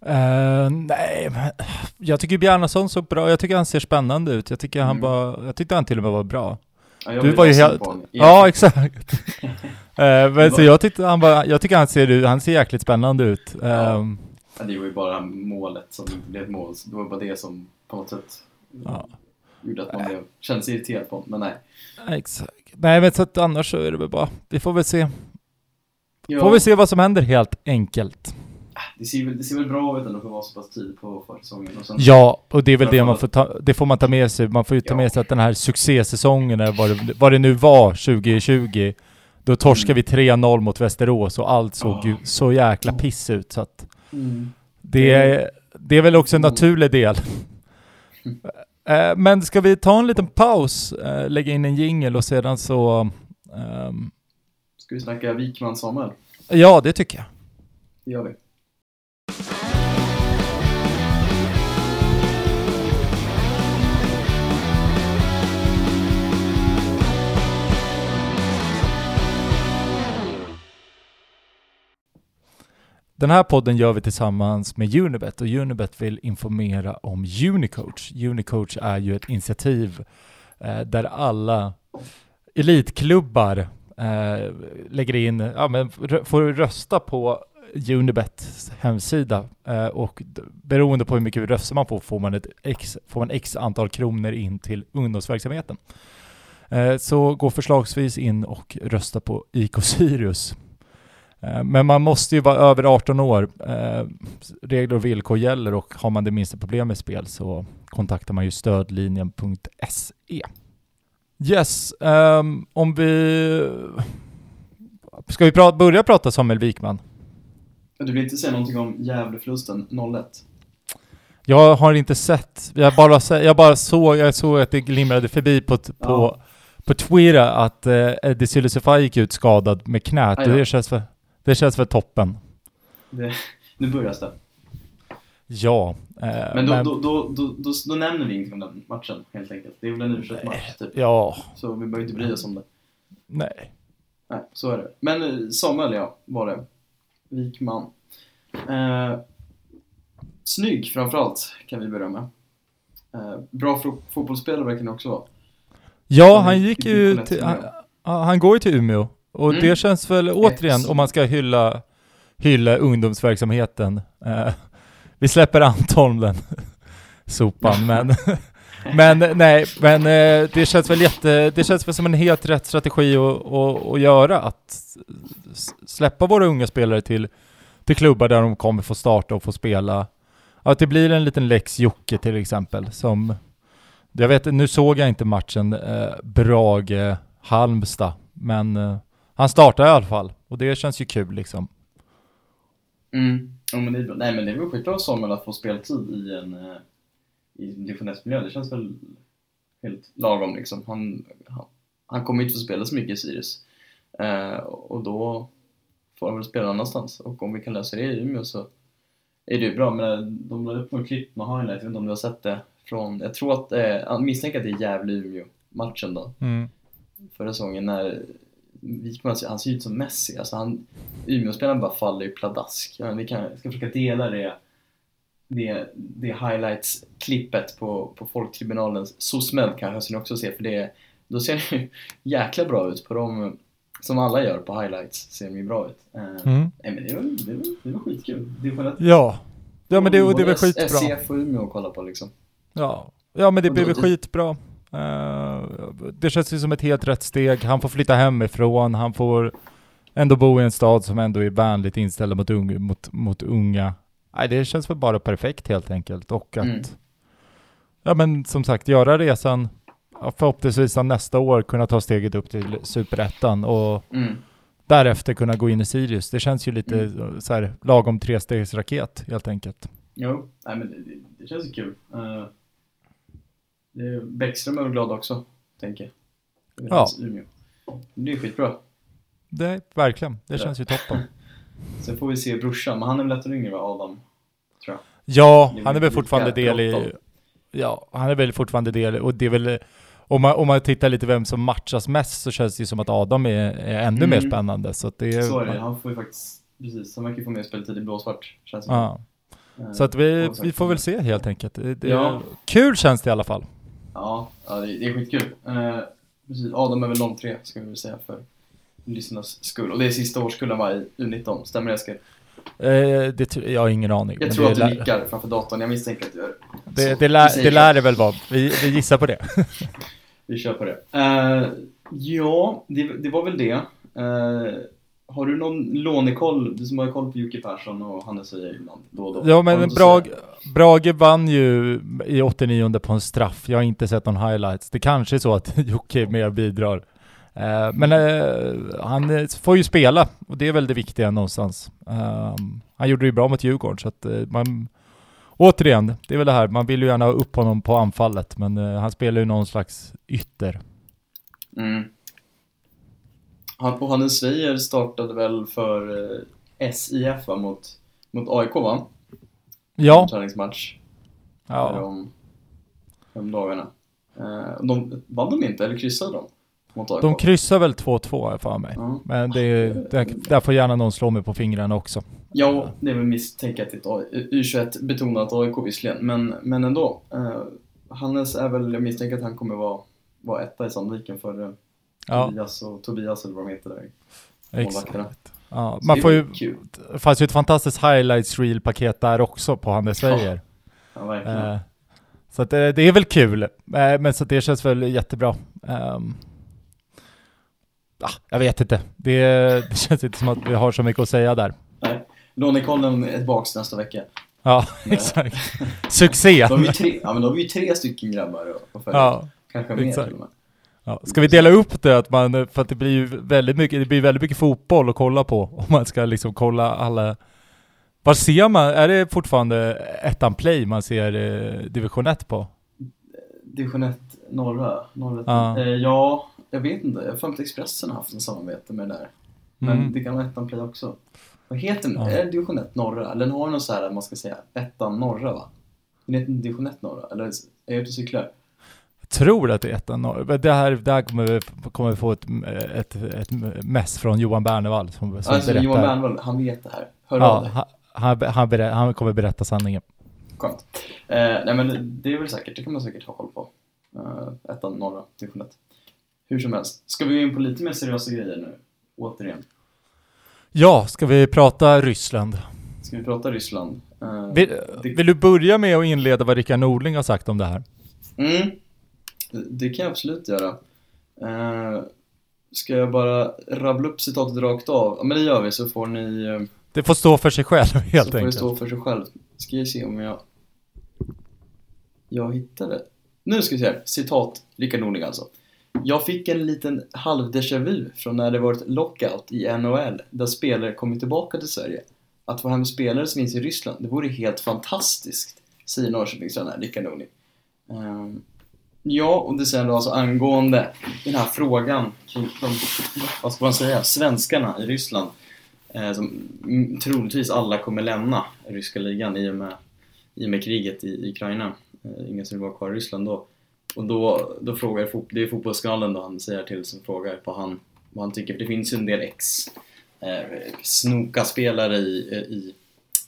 Speaker 3: Eh, nej, men jag tycker Bjarnason såg bra Jag tycker han ser spännande ut. Jag tycker han
Speaker 2: Mm.
Speaker 3: var, jag tyckte han till och med var bra.
Speaker 2: Ja, jag
Speaker 3: Du var ju helt... Ja, exakt. Eh, men så jag tyckte han var, jag tycker han ser, han ser jäkligt spännande ut.
Speaker 2: Ja. Ja, det var ju bara målet som inte blev ett mål. Det var bara det som på något sätt
Speaker 3: Ja.
Speaker 2: gjorde att man blev, kände sig irriterad på honom. Men nej.
Speaker 3: exakt. Nej men så att annars så är det väl bara, vi får väl se.
Speaker 2: Ja,
Speaker 3: Får vi se vad som händer helt enkelt.
Speaker 2: Det, ser väl, det ser väl bra ut ändå för att vara så pass tidigt på försäsongen. Och sen,
Speaker 3: Ja, och det är väl det man
Speaker 2: få-
Speaker 3: får ta, det får man ta med sig. Man får ju ta med sig att den här succésäsongen, vad det, vad det nu var 2020, då torskade vi 3-0 mot Västerås och allt såg ju
Speaker 2: Ja.
Speaker 3: så jäkla piss ut så att
Speaker 2: mm.
Speaker 3: det är, det är väl också en
Speaker 2: Mm.
Speaker 3: naturlig del. Eh, Men ska vi ta en liten paus, eh, lägga in en jingle och sedan så... ehm,
Speaker 2: Ska vi snacka Wikman Samuel?
Speaker 3: ja, det tycker jag.
Speaker 2: Det gör vi.
Speaker 3: Den här podden gör vi tillsammans med Unibet och Unibet vill informera om Unicoach. Unicoach är ju ett initiativ eh, där alla elitklubbar eh, lägger in, ja, men får rösta på Unibets hemsida eh, och beroende på hur mycket röster man får får man ett x, får man x antal kronor in till ungdomsverksamheten. Eh, så gå förslagsvis in och rösta på IK Sirius. Eh, men man måste ju vara över 18 år. Regler och villkor gäller och har man det minsta problem med spel så kontaktar man ju stödlinjen.se. Yes, um, om vi... Ska vi pra- börja prata Samuel Wikman?
Speaker 2: Du vill inte säga någonting om Gävleförlusten 0-1?
Speaker 3: Jag har inte sett, jag bara, jag bara såg, jag såg att det glimrade förbi på, på,
Speaker 2: Ja.
Speaker 3: på Twitter att eh, Eddie Sylisify gick ut skadad med knät
Speaker 2: Aj
Speaker 3: och
Speaker 2: då.
Speaker 3: det känns för, det känns för toppen.
Speaker 2: Det, nu börjar det.
Speaker 3: Ja. eh,
Speaker 2: Men då, Då, då, då, då, då nämner vi ingenting om den matchen helt enkelt. Det är väl en u match typ.
Speaker 3: Ja,
Speaker 2: Så vi behöver inte bry oss om det.
Speaker 3: nej.
Speaker 2: Nej, så är det. Men eh, Samuel, ja, var det. Wikman. Eh, snygg framförallt, kan vi börja med. Eh, bra fo- fotbollsspelare verkar han också vara.
Speaker 3: Ja,
Speaker 2: Han
Speaker 3: han
Speaker 2: gick
Speaker 3: ju till, han, han går ju till Umeå. Och
Speaker 2: Mm.
Speaker 3: det känns väl återigen, om man ska hylla, hylla ungdomsverksamheten. Eh, vi släpper Antholm den sopan, men, men nej, men eh, det känns väl jätte, det känns väl som en helt rätt strategi att, att, att göra, att släppa våra unga spelare till, till klubbar där de kommer få starta och få spela. Att det blir en liten Lex Jocke till exempel, som jag vet, nu såg jag inte matchen eh, Brage-Halmstad, men eh, han startar i alla fall och det känns ju kul liksom.
Speaker 2: Mm. Ja, men det är bra. Nej, men det är väl skitbra av Samuel att få speltid i en eh, i division 1-miljö. Det känns väl helt lagom liksom. Han, han, han kommer inte få spela så mycket i Sirius. Eh, och då får han väl spela någon annanstans. Och om vi kan lösa det i Umeå så är det ju bra. Men eh, de la upp något klipp med highlight, jag vet inte om du har sett det? Från, jag tror att, eh, jag misstänker att det är Gävle-Umeå-matchen då.
Speaker 3: Mm.
Speaker 2: Förra säsongen när Wikman, han ser ut som Messi. Alltså han, Umeåspelaren bara faller i pladask. Ja, vi kan, ska försöka dela det, det, det highlights-klippet på, på Folktribunalens SOSMED kanske ni också ser för det, då ser det ju jäkla bra ut på dem som alla gör på highlights ser de ju bra ut. Eh,
Speaker 3: Mm.
Speaker 2: Nej men det var, det var, det var skitkul. Det var
Speaker 3: Ja. Ja men det, det
Speaker 2: både
Speaker 3: skitbra.
Speaker 2: SCF och Umeå att kolla på liksom.
Speaker 3: Ja. ja men det väl skitbra. Eh, det känns ju som ett helt rätt steg. Han får flytta hemifrån, han får ändå bo i en stad som ändå är vänligt inställd mot, ung, mot, mot unga. Nej, det känns väl bara perfekt helt enkelt. Och att,
Speaker 2: Mm.
Speaker 3: ja men som sagt, göra resan förhoppningsvis nästa år kunna ta steget upp till superettan och
Speaker 2: Mm.
Speaker 3: därefter kunna gå in i Sirius. Det känns ju lite
Speaker 2: Mm.
Speaker 3: så här lagom trestegsraket helt enkelt.
Speaker 2: Jo, nej men det, det, känns kul. Uh, det Bäckström är väl glad också, tänker jag.
Speaker 3: Ja.
Speaker 2: Det är skitbra.
Speaker 3: Det, verkligen, det känns ju toppen.
Speaker 2: Sen får vi se brorsan, men han är väl ett år yngre va, Adam? Tror jag.
Speaker 3: Ja,
Speaker 2: är
Speaker 3: han är väl fortfarande del i... Ja, han är väl fortfarande del och det är väl... Om man, om man tittar lite vem som matchas mest så känns det ju som att Adam är, är ännu mer
Speaker 2: Mm.
Speaker 3: spännande. Så att det är...
Speaker 2: Så är det, han får ju faktiskt, precis, han verkar få mer speltid i blåsvart, känns det
Speaker 3: Ja,
Speaker 2: som. Eh,
Speaker 3: så att vi, vi får väl se helt enkelt. Det,
Speaker 2: Ja.
Speaker 3: Kul känns det i alla fall.
Speaker 2: Ja, ja det, det är skitkul. Eh, precis, Adam är väl 03 ska vi väl säga för lyssnarnas skull. Och det är sista årskullen va, i U19, stämmer det Eskil?
Speaker 3: Eh, det, jag har ingen aning.
Speaker 2: Jag tror
Speaker 3: det
Speaker 2: att du
Speaker 3: lär-
Speaker 2: nickar framför datorn, jag misstänker att du gör
Speaker 3: Det, det,
Speaker 2: vi
Speaker 3: lär, det lär det väl vara. Vi, vi gissar på det.
Speaker 2: Vi kör på det. Eh, ja, det, det var väl det. Eh, har du någon lånekoll? Du som har koll på Jocke Persson och Hannes Öje ibland då och då.
Speaker 3: Ja men Brage? Brage vann ju i 89 på en straff. Jag har inte sett någon highlights. Det kanske är så att Jocke är med och bidrar. Eh, men eh, han eh, får ju spela och det är väl det viktiga någonstans. Ehm, han gjorde det ju bra mot Djurgården så att man Återigen, det är väl det här, man vill ju gärna ha upp honom på anfallet men han spelar ju någon slags ytter.
Speaker 2: Mm. Han, och Hannes Weijer startade väl för SIF va, mot, mot AIK va?
Speaker 3: Ja,
Speaker 2: En träningsmatch.
Speaker 3: ja.
Speaker 2: Om fem dagarna. De, vann de inte, eller kryssade de? Mot AIK?
Speaker 3: de kryssar väl 2-2 har jag för mig.
Speaker 2: ja.
Speaker 3: Men det, är- det, där får gärna någon slå mig på fingrarna också.
Speaker 2: Ja, det är väl misstänkt ett U21-betonat AIK visserligen, men, men ändå. Eh, Hannes är väl, jag misstänker att han kommer vara, vara etta i Sandviken för eh,
Speaker 3: Ja,
Speaker 2: Tobias och Tobias eller vad de heter där.
Speaker 3: exakt. Ja, man får ju, det fanns ju ett fantastiskt highlights reel-paket där också på Hannes Weijer.
Speaker 2: Ja, verkligen.
Speaker 3: Eh, så att det, det är väl kul, eh, men så att det känns väl jättebra. Um, ah, jag vet inte, det, det känns inte som att vi har så mycket att säga där.
Speaker 2: Nej. Lånekollen är tillbaks nästa vecka.
Speaker 3: Ja, exakt. Succé!
Speaker 2: Har vi tre, ja, men har vi ju tre stycken grabbar att följa.
Speaker 3: Ja,
Speaker 2: Kanske mer
Speaker 3: exakt.
Speaker 2: till och med.
Speaker 3: ja. Ska vi dela upp det? Att man, för att det blir ju väldigt mycket, det blir väldigt mycket fotboll att kolla på. Om man ska liksom kolla alla... Var ser man? Är det fortfarande ettan play man ser eh, division 1 på?
Speaker 2: Division 1 norra, norra
Speaker 3: Ja.
Speaker 2: Eh, ja, jag vet inte. Jag har för mig att Expressen har haft en samarbete med det där. Men
Speaker 3: Mm.
Speaker 2: det kan vara ettan play också. Vad heter
Speaker 3: Ja.
Speaker 2: Är det division 1 norra? Eller har någon så här, man ska säga, ettan norra va? Den heter inte division 1 norra? Eller är jag ute och cyklar?
Speaker 3: Tror att det är ettan norr. Men Det här, det här kommer, vi, kommer vi få ett, ett, ett mess från Johan Bernevall som, som
Speaker 2: Alltså
Speaker 3: berättar.
Speaker 2: Johan Bernvall, han vet det här. Hör av
Speaker 3: ja,
Speaker 2: dig.
Speaker 3: han, han, han, berä, han kommer berätta sanningen.
Speaker 2: Skönt. Eh, nej men det är väl säkert, det kan man säkert ha koll på. Eh, ettan norra, division 1. Hur som helst. Ska vi gå in på lite mer seriösa grejer nu? Återigen.
Speaker 3: Ja, ska vi prata Ryssland?
Speaker 2: Ska vi prata Ryssland? Eh,
Speaker 3: Vill,
Speaker 2: det,
Speaker 3: vill du börja med att inleda vad Rickard Norling har sagt om det här?
Speaker 2: mm, det, det kan jag absolut göra. Eh, ska jag bara rabbla upp citatet rakt av? Ja men det gör vi så får ni eh,
Speaker 3: Det får stå för sig själv helt
Speaker 2: så får det
Speaker 3: enkelt.
Speaker 2: stå för sig själv. Ska vi se om jag... Jag hittade. Nu ska vi se här. Citat, Rickard Norling alltså. Jag fick en liten halv déjà vu från när det varit lockout i NHL där spelare kommit tillbaka till Sverige. Att få hem spelare som finns i Ryssland, det vore helt fantastiskt, säger Norrköpingstränaren Rickard Norling. Um, ja, och det säger då alltså angående den här frågan kring de, vad ska man säga, svenskarna i Ryssland eh, som troligtvis alla kommer lämna ryska ligan i och med, i och med kriget i, i Ukraina. Eh, ingen som vill vara kvar i Ryssland då. Och då, då frågar det är fotbollskanalen då han säger till som frågar på han, vad han tycker, för det finns ju en del ex eh, snokaspelare i, eh, i,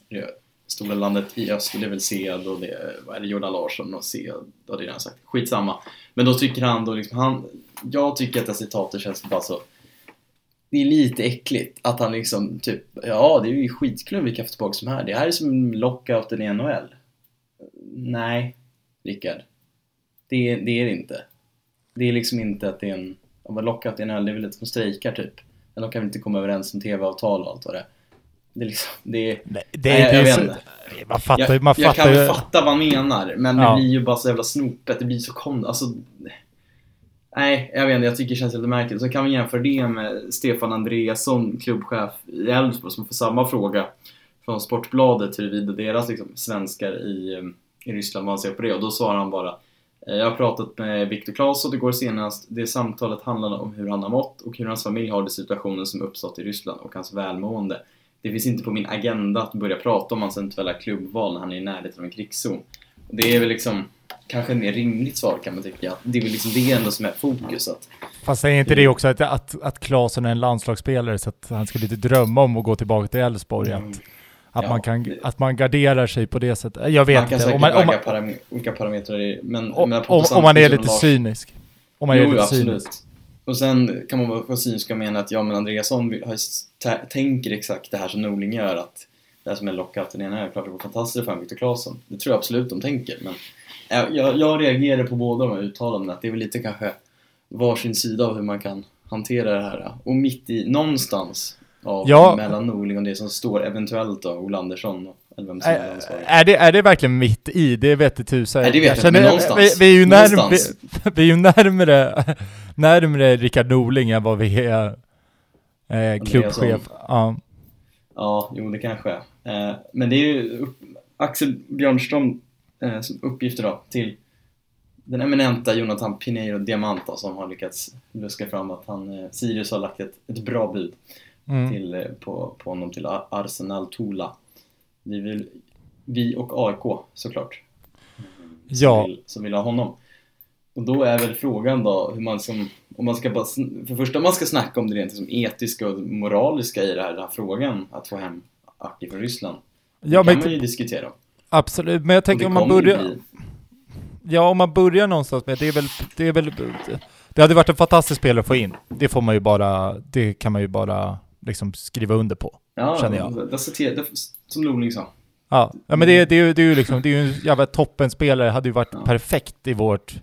Speaker 2: i stora landet i öst, och det är väl Sead och det vad är det, Jordan Larsson och Sead, det har det redan sagt. Skitsamma. Men då tycker han då liksom, han, jag tycker att det här citatet känns bara så det är lite äckligt att han liksom typ, ja det är ju skitkul om vi kan få tillbaka som här. Det här är som lockouten i NHL. Nej, Rickard. Det, är- det är det inte. Det är liksom inte att det är en, om en lockout i NHL, det är väl lite som strejkar typ. Men de kan väl inte komma överens om TV-avtal och allt vad det är. Det är liksom, det är,
Speaker 3: Nej, det,
Speaker 2: Nej, jag
Speaker 3: är
Speaker 2: vet inte.
Speaker 3: man fattar ju,
Speaker 2: jag,
Speaker 3: man
Speaker 2: jag
Speaker 3: fattar
Speaker 2: kan
Speaker 3: ju.
Speaker 2: väl fatta vad han menar, men
Speaker 3: Ja.
Speaker 2: det blir ju bara så jävla snopet. Det blir så konstigt. Alltså, nej, jag vet inte. Jag tycker det känns lite märkligt. Så kan vi jämföra det med Stefan Andreasson, klubbchef i Elfsborg, som får samma fråga från Sportbladet huruvida deras liksom, svenskar i, eh, i Ryssland, vad han ser på det. Och då svarar han bara jag har pratat med Viktor Claesson igår senast. Det samtalet handlade om hur han har mått och hur hans familj har det situationen som uppstått i Ryssland och hans välmående. Det finns inte på min agenda att börja prata om hans eventuella klubbval när han är i närheten av en krigszon. Det är väl liksom kanske ett mer rimligt svar kan man tycka. Det är väl liksom det ändå som är fokus. Att,
Speaker 3: Fast säger inte det också att, att, att Claesson är en landslagsspelare så att han skulle inte drömma om att gå tillbaka till Elfsborg?
Speaker 2: Mm.
Speaker 3: Att, att,
Speaker 2: Ja,
Speaker 3: man kan, att man garderar sig på det sättet? Jag vet
Speaker 2: man kan
Speaker 3: inte. Om man, om,
Speaker 2: väga
Speaker 3: man,
Speaker 2: param- olika parametrar i, men
Speaker 3: om,
Speaker 2: men
Speaker 3: om, om man är lite cynisk. Om man är
Speaker 2: jo,
Speaker 3: lite
Speaker 2: absolut.
Speaker 3: cynisk.
Speaker 2: Och sen kan man vara cynisk och mena att ja, men Andreasson har, tänker exakt det här som Norling gör, att det här som är lockouten ena är klart det var fantastiskt för Viktor Claesson. Det tror jag absolut de tänker, men jag, jag, jag reagerar på båda de här uttalandena, att det är väl lite kanske varsin sida av hur man kan hantera det här. Och mitt i, någonstans, av,
Speaker 3: Ja.
Speaker 2: mellan Norling och det som står eventuellt då, Ola Andersson, eller vem som är ansvarig.
Speaker 3: är, det, är det verkligen mitt i? Det vete tusan.
Speaker 2: Nej, det vet jag inte, men någonstans.
Speaker 3: Vi, vi, är ju närm, vi, vi är ju närmre, närmre Rickard Norling än vad vi är eh, klubbchef. Ja.
Speaker 2: Ja, jo det kanske. Eh, men det är ju upp, Axel Björnström eh, som uppgifter då till den eminenta Jonathan Pineiro Diamanta som har lyckats luska fram att han, eh, Sirius har lagt ett, ett bra bud
Speaker 3: Mm.
Speaker 2: till, eh, på, på honom till Ar- Arsenal Tola. Vi, vill, vi och AIK såklart. Som,
Speaker 3: Ja.
Speaker 2: vill, som vill ha honom. Och då är väl frågan då hur man som, om man ska bara, för det första om man ska snacka om det rent liksom etiska och moraliska i det här, den här frågan, att få hem Aki från Ryssland. Det
Speaker 3: Ja,
Speaker 2: kan
Speaker 3: men
Speaker 2: man ju diskutera.
Speaker 3: absolut. Men jag tänker
Speaker 2: det
Speaker 3: om man börjar...
Speaker 2: bli-
Speaker 3: Ja, om man börjar någonstans med det är väl, det är väl, det hade varit en fantastisk spelare att få in. Det får man ju bara, det kan man ju bara liksom skriva under på.
Speaker 2: Ja,
Speaker 3: känner jag.
Speaker 2: Det, citerar, det, som Norling sa.
Speaker 3: Ja, ja men det, det, är det är ju liksom, det är ju en jävla toppenspelare, hade ju varit
Speaker 2: Ja.
Speaker 3: perfekt i vårt,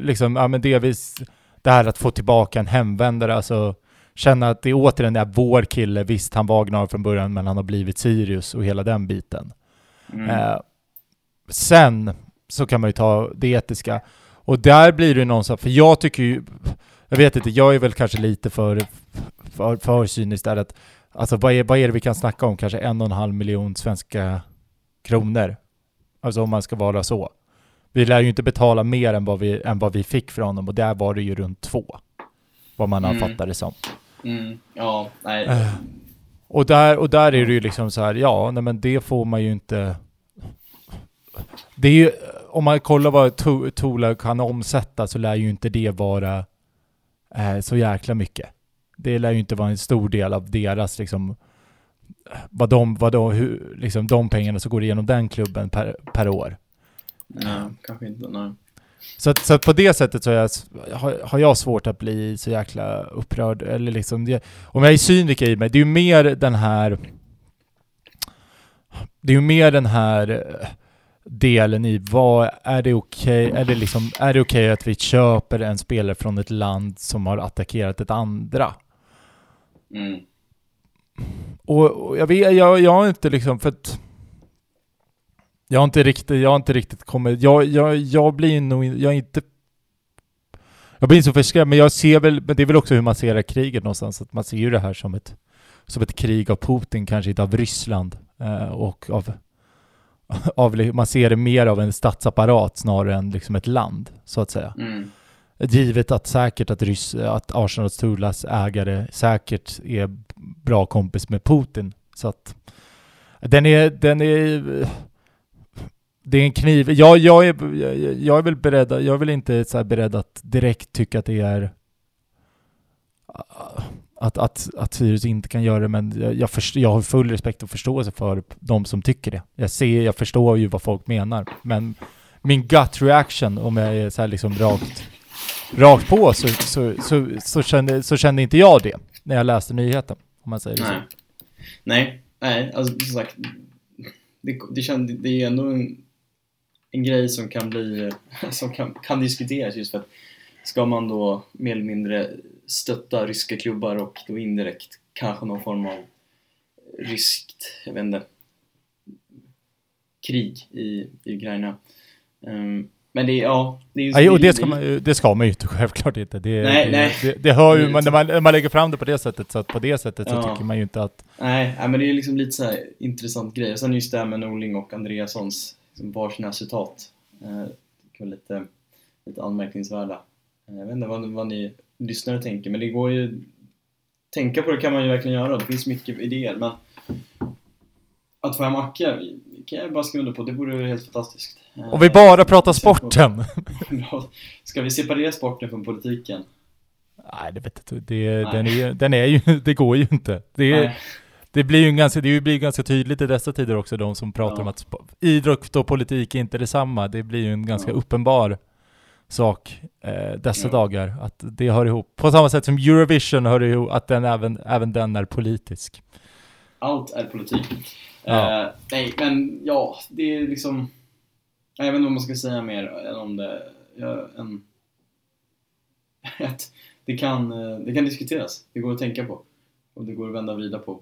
Speaker 3: liksom, ja men det vi, s- det här att få tillbaka en hemvändare, alltså känna att det återigen är vår kille, visst han var Gnar från början men han har blivit Sirius och hela den biten.
Speaker 2: Mm.
Speaker 3: Eh, sen så kan man ju ta det etiska. Och där blir det ju någonstans, för jag tycker ju, jag vet inte, jag är väl kanske lite för, för, för cynisk där att, alltså vad är, vad är det vi kan snacka om? Kanske en och en halv miljon svenska kronor. Alltså om man ska vara så. Vi lär ju inte betala mer än vad vi, än vad vi fick från honom och där var det ju runt två. Vad man
Speaker 2: Mm.
Speaker 3: fattat det som.
Speaker 2: Mm. Ja, nej.
Speaker 3: Eh. Och där, och där är det ju liksom så här, ja, nej men det får man ju inte... Det är ju, om man kollar vad To- Tola kan omsätta så lär ju inte det vara eh, så jäkla mycket. Det lär ju inte vara en stor del av deras liksom, vad de, vad de, hur, liksom de pengarna som går igenom den klubben per, per år.
Speaker 2: Nej, kanske inte. Nej.
Speaker 3: Så, att, så att på det sättet så jag, har, har jag svårt att bli så jäkla upprörd. Eller liksom det, om jag är cyniker i mig, det är ju mer den här... Det är ju mer den här delen i vad är det okej, är det liksom, är det okej att vi köper en spelare från ett land som har attackerat ett andra?
Speaker 2: Mm.
Speaker 3: Och, och jag vet, jag, jag har inte liksom, för att jag har inte riktigt, jag har inte riktigt kommit, jag, jag, jag blir nog, jag är inte jag blir inte så förskräckt, men jag ser väl, men det är väl också hur man ser det kriget någonstans, att man ser ju det här som ett, som ett krig av Putin, kanske inte av Ryssland, eh, och av, av, man ser det mer av en statsapparat snarare än liksom ett land, så att säga.
Speaker 2: Mm.
Speaker 3: Givet att säkert att, Ryss, att Arsenal Tulas ägare säkert är bra kompis med Putin. Så att den är, den är, det är en kniv. Jag, jag, är, jag är väl beredd, jag är väl inte så beredd att direkt tycka att det är att, att, att Sirius inte kan göra det, men jag, jag, först, jag har full respekt och förståelse för de som tycker det. Jag ser, jag förstår ju vad folk menar, men min gut reaction, om jag är så här liksom rakt, rakt på, så, så, så, så, kände, så kände inte jag det när jag läste nyheten, om man säger det
Speaker 2: Nej. Nej, nej, alltså som sagt, det, det, kände, det är ändå en, en grej som kan bli, som kan, kan diskuteras just för att ska man då mer eller mindre stötta ryska klubbar och då indirekt kanske någon form av ryskt, jag vet inte, krig i, i Ukraina. Um, men det är, ja, det är
Speaker 3: Nej, och det ska, man, ju- det ska man ju inte, självklart inte. Det,
Speaker 2: Nej,
Speaker 3: det,
Speaker 2: nej.
Speaker 3: Det, det hör ju, man, när, man, när man lägger fram det på det sättet, så att på det sättet så
Speaker 2: Ja.
Speaker 3: tycker man ju inte att...
Speaker 2: Nej, nej, men det är liksom lite så här intressant grej. Och sen just det här med Norling och Andreassons liksom varsina citat. Eh, det var lite, lite anmärkningsvärda. Eh, jag vet inte vad, vad ni lyssnare tänker, men det går ju... Tänka på det kan man ju verkligen göra. Det finns mycket idéer, men att få hem Acke kan jag bara skriva under på. Det vore helt fantastiskt. Eh,
Speaker 3: Om vi bara pratar sporten!
Speaker 2: Bra. Ska vi separera sporten från politiken?
Speaker 3: Nej, det vet jag. Det,
Speaker 2: Nej.
Speaker 3: den, är, den är ju, det går ju inte. Det, är, det blir ju ganska, det blir ganska tydligt i dessa tider också, de som pratar
Speaker 2: Ja.
Speaker 3: om att idrott och politik är inte detsamma. Det blir ju en ganska
Speaker 2: Ja.
Speaker 3: uppenbar sak eh, dessa
Speaker 2: Ja.
Speaker 3: dagar, att det hör ihop. På samma sätt som Eurovision hör ihop, att den även, även den är politisk.
Speaker 2: Allt är politik.
Speaker 3: Ja.
Speaker 2: Eh, nej, men ja, det är liksom... Jag vet inte vad man ska säga mer än om det. Ja, en, det, kan, eh, det kan diskuteras. Det går att tänka på. Och det går att vända och vrida på.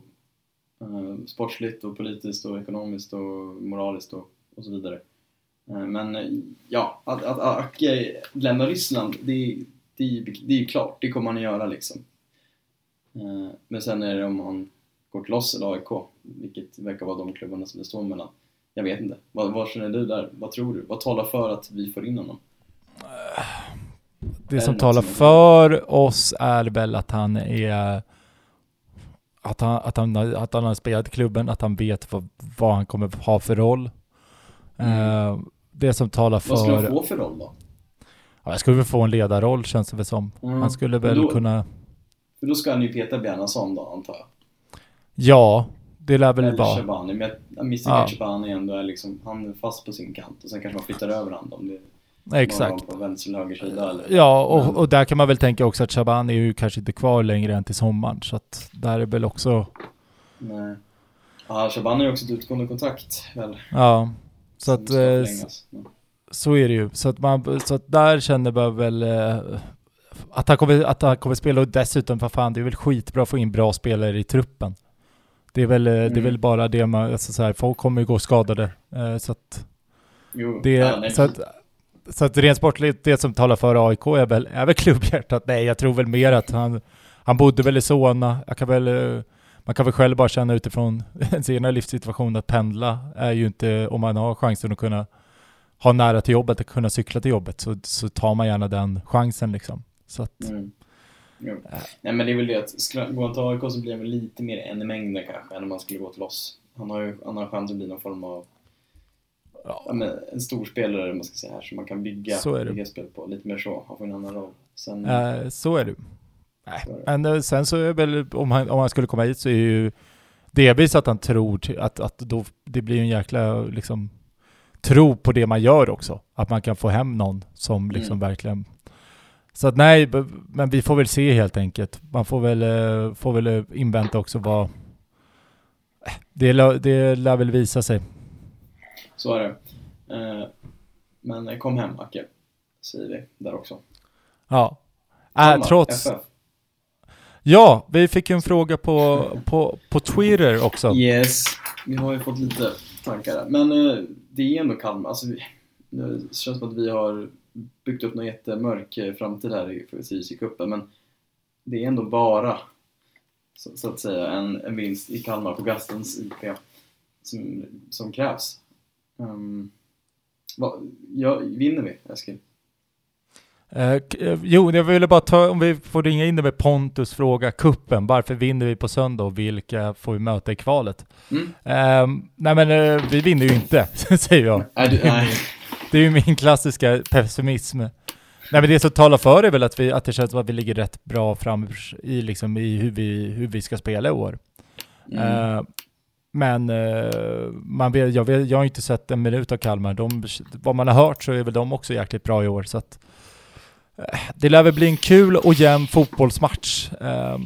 Speaker 2: Eh, sportsligt och politiskt och ekonomiskt och moraliskt och, och så vidare. Eh, men eh, ja, att, att Acke lämnar Ryssland, det, det, det är ju klart. Det kommer han att göra liksom. Eh, Men sen är det om han går till oss eller AIK, vilket verkar vara de klubbarna som det står mellan. Jag vet inte. Vad, vad känner du där? Vad tror du? Vad talar för att vi får in honom?
Speaker 3: Det
Speaker 2: Är
Speaker 3: som
Speaker 2: det
Speaker 3: talar
Speaker 2: som
Speaker 3: för oss är väl att han är att han, att han, att han har spelat i klubben, att han vet vad, vad han kommer ha för roll.
Speaker 2: Mm.
Speaker 3: Det som talar
Speaker 2: Vad skulle han
Speaker 3: för...
Speaker 2: få för roll då?
Speaker 3: Ja, jag skulle väl få en ledarroll känns det väl som.
Speaker 2: Mm.
Speaker 3: Han skulle väl
Speaker 2: då-
Speaker 3: kunna...
Speaker 2: För då ska han ju peta Bjarnason då, antar jag.
Speaker 3: Ja, det lär väl
Speaker 2: Eller
Speaker 3: vara.
Speaker 2: Shabani. Men jag misstänker
Speaker 3: Ja.
Speaker 2: att Shabani ändå är liksom, han är fast på sin kant. Och sen kanske man flyttar över honom om det
Speaker 3: Exakt.
Speaker 2: på vänster eller höger sida eller?
Speaker 3: Ja, och, och där kan man väl tänka också att Shaban är ju kanske inte kvar längre än till sommaren. Så att där är väl också...
Speaker 2: Nej. Ja, Shabani har ju också ett utgående kontrakt väl?
Speaker 3: Ja. Så att... eh. Så är det ju. Så att, man, så att där känner man väl eh, att, han kommer, att han kommer spela och dessutom, vad fan, det är väl skitbra att få in bra spelare i truppen. Det är väl, eh, det är
Speaker 2: Mm.
Speaker 3: väl bara det man, alltså så här, folk kommer ju gå skadade. Så att
Speaker 2: Jo,
Speaker 3: det,
Speaker 2: ja,
Speaker 3: så att, så att rent sportligt, det som talar för AIK är väl, är väl klubbhjärtat. Nej, jag tror väl mer att han, han bodde väl i Solna. Jag kan väl, man kan väl själv bara känna utifrån ens egna livssituation att pendla är ju inte, om man har chansen att kunna ha nära till jobbet, att kunna cykla till jobbet, så, så tar man gärna den chansen liksom. Så att,
Speaker 2: Mm. Jo. Nej men det är väl det att går han till AIK så blir väl lite mer en mängden kanske än om man skulle gå till oss. Han har ju han har chans att bli någon form av
Speaker 3: Ja.
Speaker 2: ja, men en stor spelare man ska säga här som man kan bygga, bygga spel på. Lite mer så. Han får en annan roll. Sen,
Speaker 3: Eh, så är det. Nej. Men eh, sen så är väl, om han, om han skulle komma hit så är ju delvis att han tror till, att, att då, det blir en jäkla liksom tro på det man gör också. Att man kan få hem någon som liksom
Speaker 2: Mm.
Speaker 3: verkligen så att nej, men vi får väl se helt enkelt. Man får väl, eh, får väl eh, invänta också vad... Det, det lär väl visa sig.
Speaker 2: Så är det. Men kom hem Acke, säger vi där också.
Speaker 3: Ja. Äh, trots...
Speaker 2: FF.
Speaker 3: Ja, vi fick ju en fråga på, på, på Twitter också.
Speaker 2: Yes, vi har ju fått lite tankar där. Men eh, det är ändå Kalmar. Alltså, vi, det känns som att vi har byggt upp någon jättemörk eh, framtid här i cupen. men det är ändå bara så, så att säga en, en vinst i Kalmar på Gastens IP som, som krävs. Um, vad, ja, vinner vi, Eskil?
Speaker 3: Eh, jo, jag ville bara ta, om vi får ringa in det med Pontus fråga, kuppen. Varför vinner vi på söndag och vilka får vi möta i kvalet?
Speaker 2: Mm?
Speaker 3: Ehm, nej men eh, vi vinner ju inte, säger jag.
Speaker 2: Nej, nej.
Speaker 3: Det är ju min klassiska pessimism. Nej men det som talar för är väl att, vi, att det känns som att vi ligger rätt bra fram i, liksom, i hur, vi, hur vi ska spela i år.
Speaker 2: Mm.
Speaker 3: Eh, men man vet, jag, vet, jag har inte sett en minut av Kalmar. De, vad man har hört så är väl de också jäkligt bra i år. Så att, det lär väl bli en kul och jämn fotbollsmatch. Eh,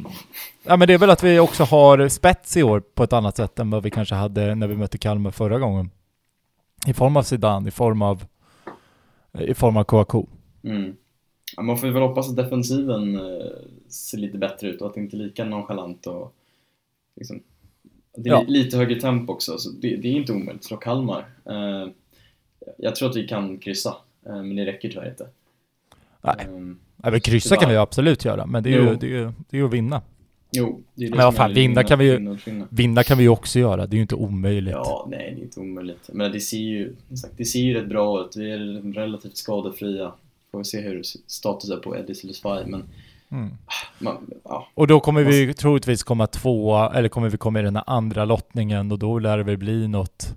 Speaker 3: ja, men det är väl att vi också har spets i år på ett annat sätt än vad vi kanske hade när vi mötte Kalmar förra gången. I form av Zidane, i form av, i form av Kouakou.
Speaker 2: Mm. Ja, man får väl hoppas att defensiven eh, ser lite bättre ut och att det inte är lika nonchalant och liksom, det är
Speaker 3: Ja.
Speaker 2: lite högre tempo också, så det, det är inte omöjligt att slå Kalmar. Eh, jag tror att vi kan kryssa, eh, men det räcker tyvärr inte.
Speaker 3: Nej.
Speaker 2: Ehm,
Speaker 3: Ja, men kryssa kan vi absolut göra, men det är, ju, det är, ju, det är ju att vinna.
Speaker 2: jo, det är det
Speaker 3: Men vad fan, vinna kan vi ju-
Speaker 2: vinna
Speaker 3: kan vi ju också göra, det är ju inte omöjligt.
Speaker 2: Ja, nej, det är inte omöjligt. Men det ser ju, sagt, det ser ju rätt bra ut. Vi är relativt skadefria. Får vi se hur status är på Eddie Silesvaj, men
Speaker 3: Mm.
Speaker 2: man, ja,
Speaker 3: Och då kommer vi troligtvis komma tvåa, eller kommer vi komma i den här andra lottningen och då lär det väl bli något,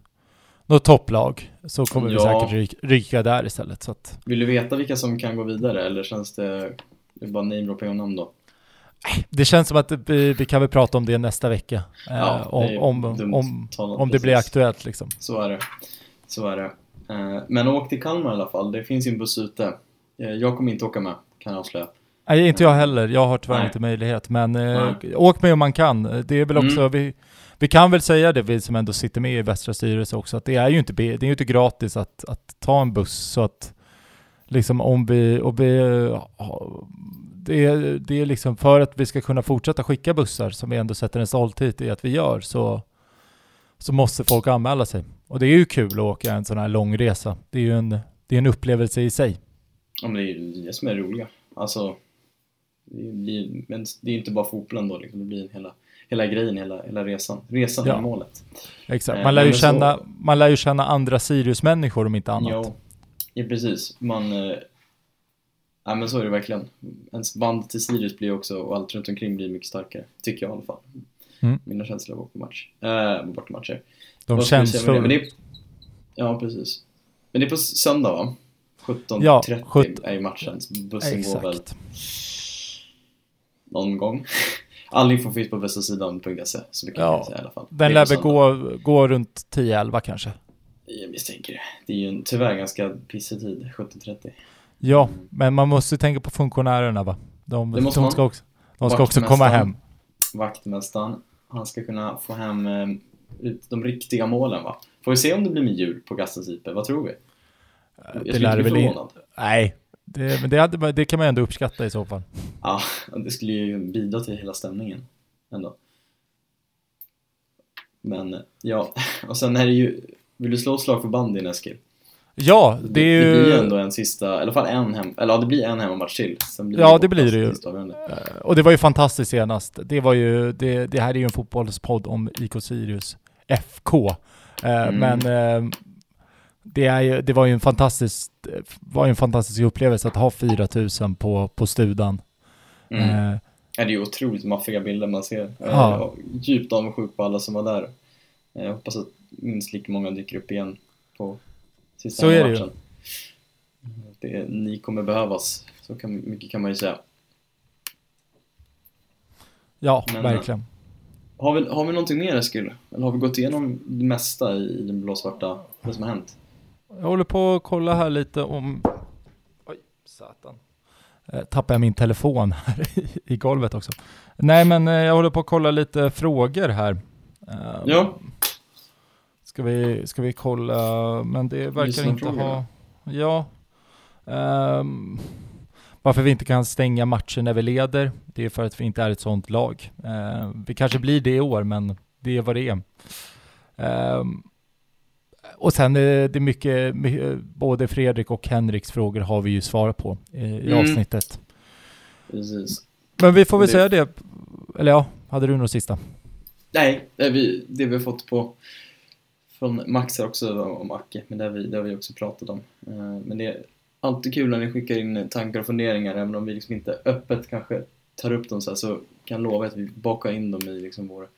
Speaker 3: något topplag. Så kommer vi
Speaker 2: Ja.
Speaker 3: säkert ryk, ryka där istället. Så att,
Speaker 2: Vill du veta vilka som kan gå vidare eller känns det, bara namedroppa och namn då?
Speaker 3: det känns som att vi, vi kan väl prata om det nästa vecka. eh,
Speaker 2: Ja,
Speaker 3: om,
Speaker 2: det
Speaker 3: om, om,
Speaker 2: talat,
Speaker 3: om det blir aktuellt liksom.
Speaker 2: Så är det. Så är det. Eh, Men åk till Kalmar i alla fall, det finns ju en buss ute. Eh, Jag kommer inte åka med, kan jag avslöja.
Speaker 3: Nej, inte jag heller. Jag har tyvärr
Speaker 2: Nej.
Speaker 3: inte möjlighet. Men eh, åk med om man kan. Det är väl också,
Speaker 2: Mm.
Speaker 3: vi, vi kan väl säga det, vi som ändå sitter med i Västra styrelse också, att det är ju inte, det är ju inte gratis att, att ta en buss. Så att liksom om vi, och vi det, är, det är liksom för att vi ska kunna fortsätta skicka bussar, som vi ändå sätter en stolthet i att vi gör, så, så måste folk anmäla sig. Och det är ju kul att åka en sån här lång resa. Det är ju en, det är en upplevelse i sig.
Speaker 2: Ja, men det är ju det som är roliga. Alltså, det blir, men det är inte bara fotbollen då, liksom. det blir hela, hela grejen, hela, hela resan. Resan
Speaker 3: Ja.
Speaker 2: är målet.
Speaker 3: Exakt.
Speaker 2: Eh,
Speaker 3: Man lär, ju
Speaker 2: men så-
Speaker 3: känna, man lär ju känna andra Sirius-människor om inte annat.
Speaker 2: Ja, ja precis. Man... Eh, ja men så är det verkligen. Ens band till Sirius blir också, och allt runt omkring blir mycket starkare. Tycker jag i alla fall.
Speaker 3: Mm.
Speaker 2: Mina känslor av bortamatch. Eh, bortamatcher.
Speaker 3: De
Speaker 2: det?
Speaker 3: känslor.
Speaker 2: Det är, ja, precis. Men det är på söndag va? 17.30
Speaker 3: Ja, sjut-
Speaker 2: är ju matchen. Bussen går väl
Speaker 3: Exakt.
Speaker 2: någon gång. All info finns på västsasidan.se, så mycket
Speaker 3: Ja,
Speaker 2: kan jag säga i alla fall.
Speaker 3: Den
Speaker 2: är
Speaker 3: lär väl gå, gå runt 10-11 kanske.
Speaker 2: Jag misstänker det. Det är ju en tyvärr ganska pissig tid, 17.30.
Speaker 3: Ja, men man måste tänka på funktionärerna va? De,
Speaker 2: Det måste
Speaker 3: de
Speaker 2: man.
Speaker 3: ska också, de ska också komma hem.
Speaker 2: Vaktmästaren, han ska kunna få hem eh, ut de riktiga målen va? Får vi se om det blir med jul på Gastens IP, vad tror vi? Jag
Speaker 3: Det lär
Speaker 2: inte
Speaker 3: det
Speaker 2: bli
Speaker 3: väl in.
Speaker 2: förvånad.
Speaker 3: Nej, det, men det, hade, det kan man ändå uppskatta i så fall.
Speaker 2: Ja, det skulle ju bidra till hela stämningen ändå. Men ja, och sen är det ju, vill du slå ett slag för bandyn Eskil?
Speaker 3: Ja, det är
Speaker 2: det blir ju
Speaker 3: ju...
Speaker 2: ändå en sista, i alla fall en hem, eller ja det blir en hemmamatch till. Sen blir
Speaker 3: Ja, det blir det ju. Eh, Och det var ju fantastiskt senast. Det var ju, det, det här är ju en fotbollspodd om IK Sirius FK. Eh,
Speaker 2: Mm.
Speaker 3: Men eh, det, är ju, det var ju en fantastisk, var ju en fantastisk upplevelse att ha 4000 på, på studan.
Speaker 2: Mm.
Speaker 3: Eh,
Speaker 2: Ja, det är otroligt maffiga bilder man ser.
Speaker 3: Ja.
Speaker 2: Jag är djupt avundsjuk på alla som var där. Jag hoppas att minst lika många dyker upp igen på sista
Speaker 3: Så är det ju.
Speaker 2: matchen. Det, ni kommer behövas, så kan, mycket kan man ju säga.
Speaker 3: Ja,
Speaker 2: Men,
Speaker 3: verkligen.
Speaker 2: Har vi, har vi någonting mer Eskil? Eller har vi gått igenom det mesta i den blåsvarta, det som har hänt?
Speaker 3: Jag håller på att kolla här lite om... Oj, satan. Eh, tappade jag min telefon här i, i golvet också. Nej, men eh, jag håller på att kolla lite frågor här. Eh,
Speaker 2: Ja.
Speaker 3: Ska vi, ska vi kolla, men det verkar inte ha... Ja. Ehm, varför vi inte kan stänga matcher när vi leder, det är för att vi inte är ett sånt lag. Ehm, vi kanske blir det i år, men det är vad det är. Ehm, och sen är det mycket, my- både Fredrik och Henriks frågor har vi ju svarat på i, i
Speaker 2: Mm.
Speaker 3: avsnittet.
Speaker 2: Precis.
Speaker 3: Men vi får väl
Speaker 2: Det-
Speaker 3: säga det, eller ja, hade du något sista?
Speaker 2: Nej, det, är vi, det vi fått på från Max här också om Acke, men det har vi, det har vi också pratat om. Eh, Men det är alltid kul när ni skickar in tankar och funderingar, även om vi liksom inte öppet kanske tar upp dem så här, så kan jag lova att vi bakar in dem i liksom vår,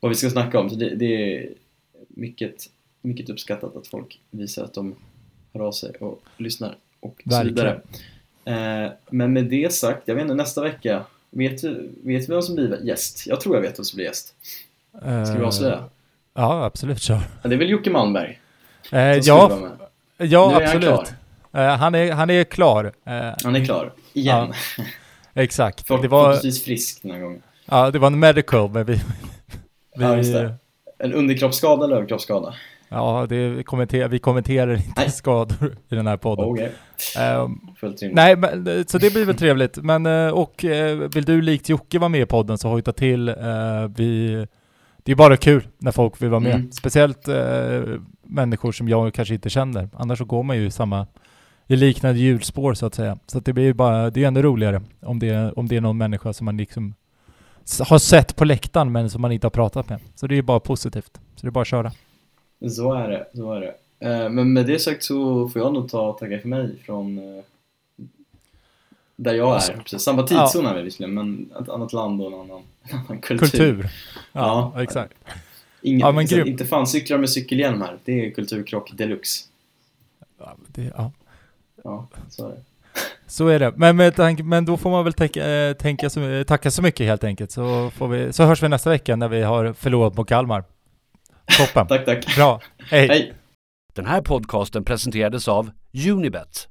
Speaker 2: vad vi ska snacka om. Så det, det är mycket, mycket uppskattat att folk visar att de hör av sig och lyssnar och så
Speaker 3: Verkligen.
Speaker 2: vidare. Eh, Men med det sagt, jag vet inte, nästa vecka, vet vi, vet vi vem som blir gäst? Jag tror jag vet vem som blir gäst. Ska vi avslöja?
Speaker 3: Ja, absolut, kör.
Speaker 2: Ja, det är väl Jocke Malmberg?
Speaker 3: Eh, ja, ja
Speaker 2: är han
Speaker 3: absolut.
Speaker 2: klar.
Speaker 3: Eh, han, är, han är klar. Eh,
Speaker 2: Han är klar. Igen.
Speaker 3: exakt.
Speaker 2: För,
Speaker 3: Det var,
Speaker 2: Förhoppningsvis frisk den här gången.
Speaker 3: ja, det var en medical, men vi... vi
Speaker 2: Ja, just det. En underkroppsskada eller överkroppsskada?
Speaker 3: Ja, det vi kommenterar, vi kommenterar inte
Speaker 2: Nej.
Speaker 3: skador i den här podden.
Speaker 2: Okej.
Speaker 3: Ehm,
Speaker 2: Fullt rimligt.
Speaker 3: nej, men, så det blir väl trevligt. Men, eh, och eh, vill du likt Jocke vara med i podden så hojta till. Eh, vi, det är bara kul när folk vill vara med.
Speaker 2: Mm.
Speaker 3: Speciellt eh, människor som jag kanske inte känner. Annars så går man ju i samma, i liknande hjulspår så att säga. Så att det blir bara, det är ännu roligare om det, om det är någon människa som man liksom har sett på läktaren men som man inte har pratat med. Så det är bara positivt. Så det är bara att köra.
Speaker 2: Så är det, så är det. Eh, Men med det sagt så får jag nog ta och tacka för mig från eh, där jag
Speaker 3: Alltså,
Speaker 2: är. Precis. Samma tidszon är vi visserligen, men ett annat land och en annan, en annan kultur.
Speaker 3: Kultur. Ja,
Speaker 2: Ja.
Speaker 3: exakt.
Speaker 2: Ingen,
Speaker 3: Ja, men
Speaker 2: så
Speaker 3: grym.
Speaker 2: inte fan cyklar med cykelhjälm här. Det är kulturkrock deluxe.
Speaker 3: Ja, det, ja.
Speaker 2: Ja, så är det.
Speaker 3: Så är det. Men, med tanke, men då får man väl tänka, eh, tänka så, tacka så mycket helt enkelt. Så, får vi, så hörs vi nästa vecka när vi har förlorat mot Kalmar. Toppen.
Speaker 2: Tack, tack.
Speaker 3: Bra. Hej.
Speaker 2: Hej!
Speaker 1: Den här podcasten presenterades av Unibet,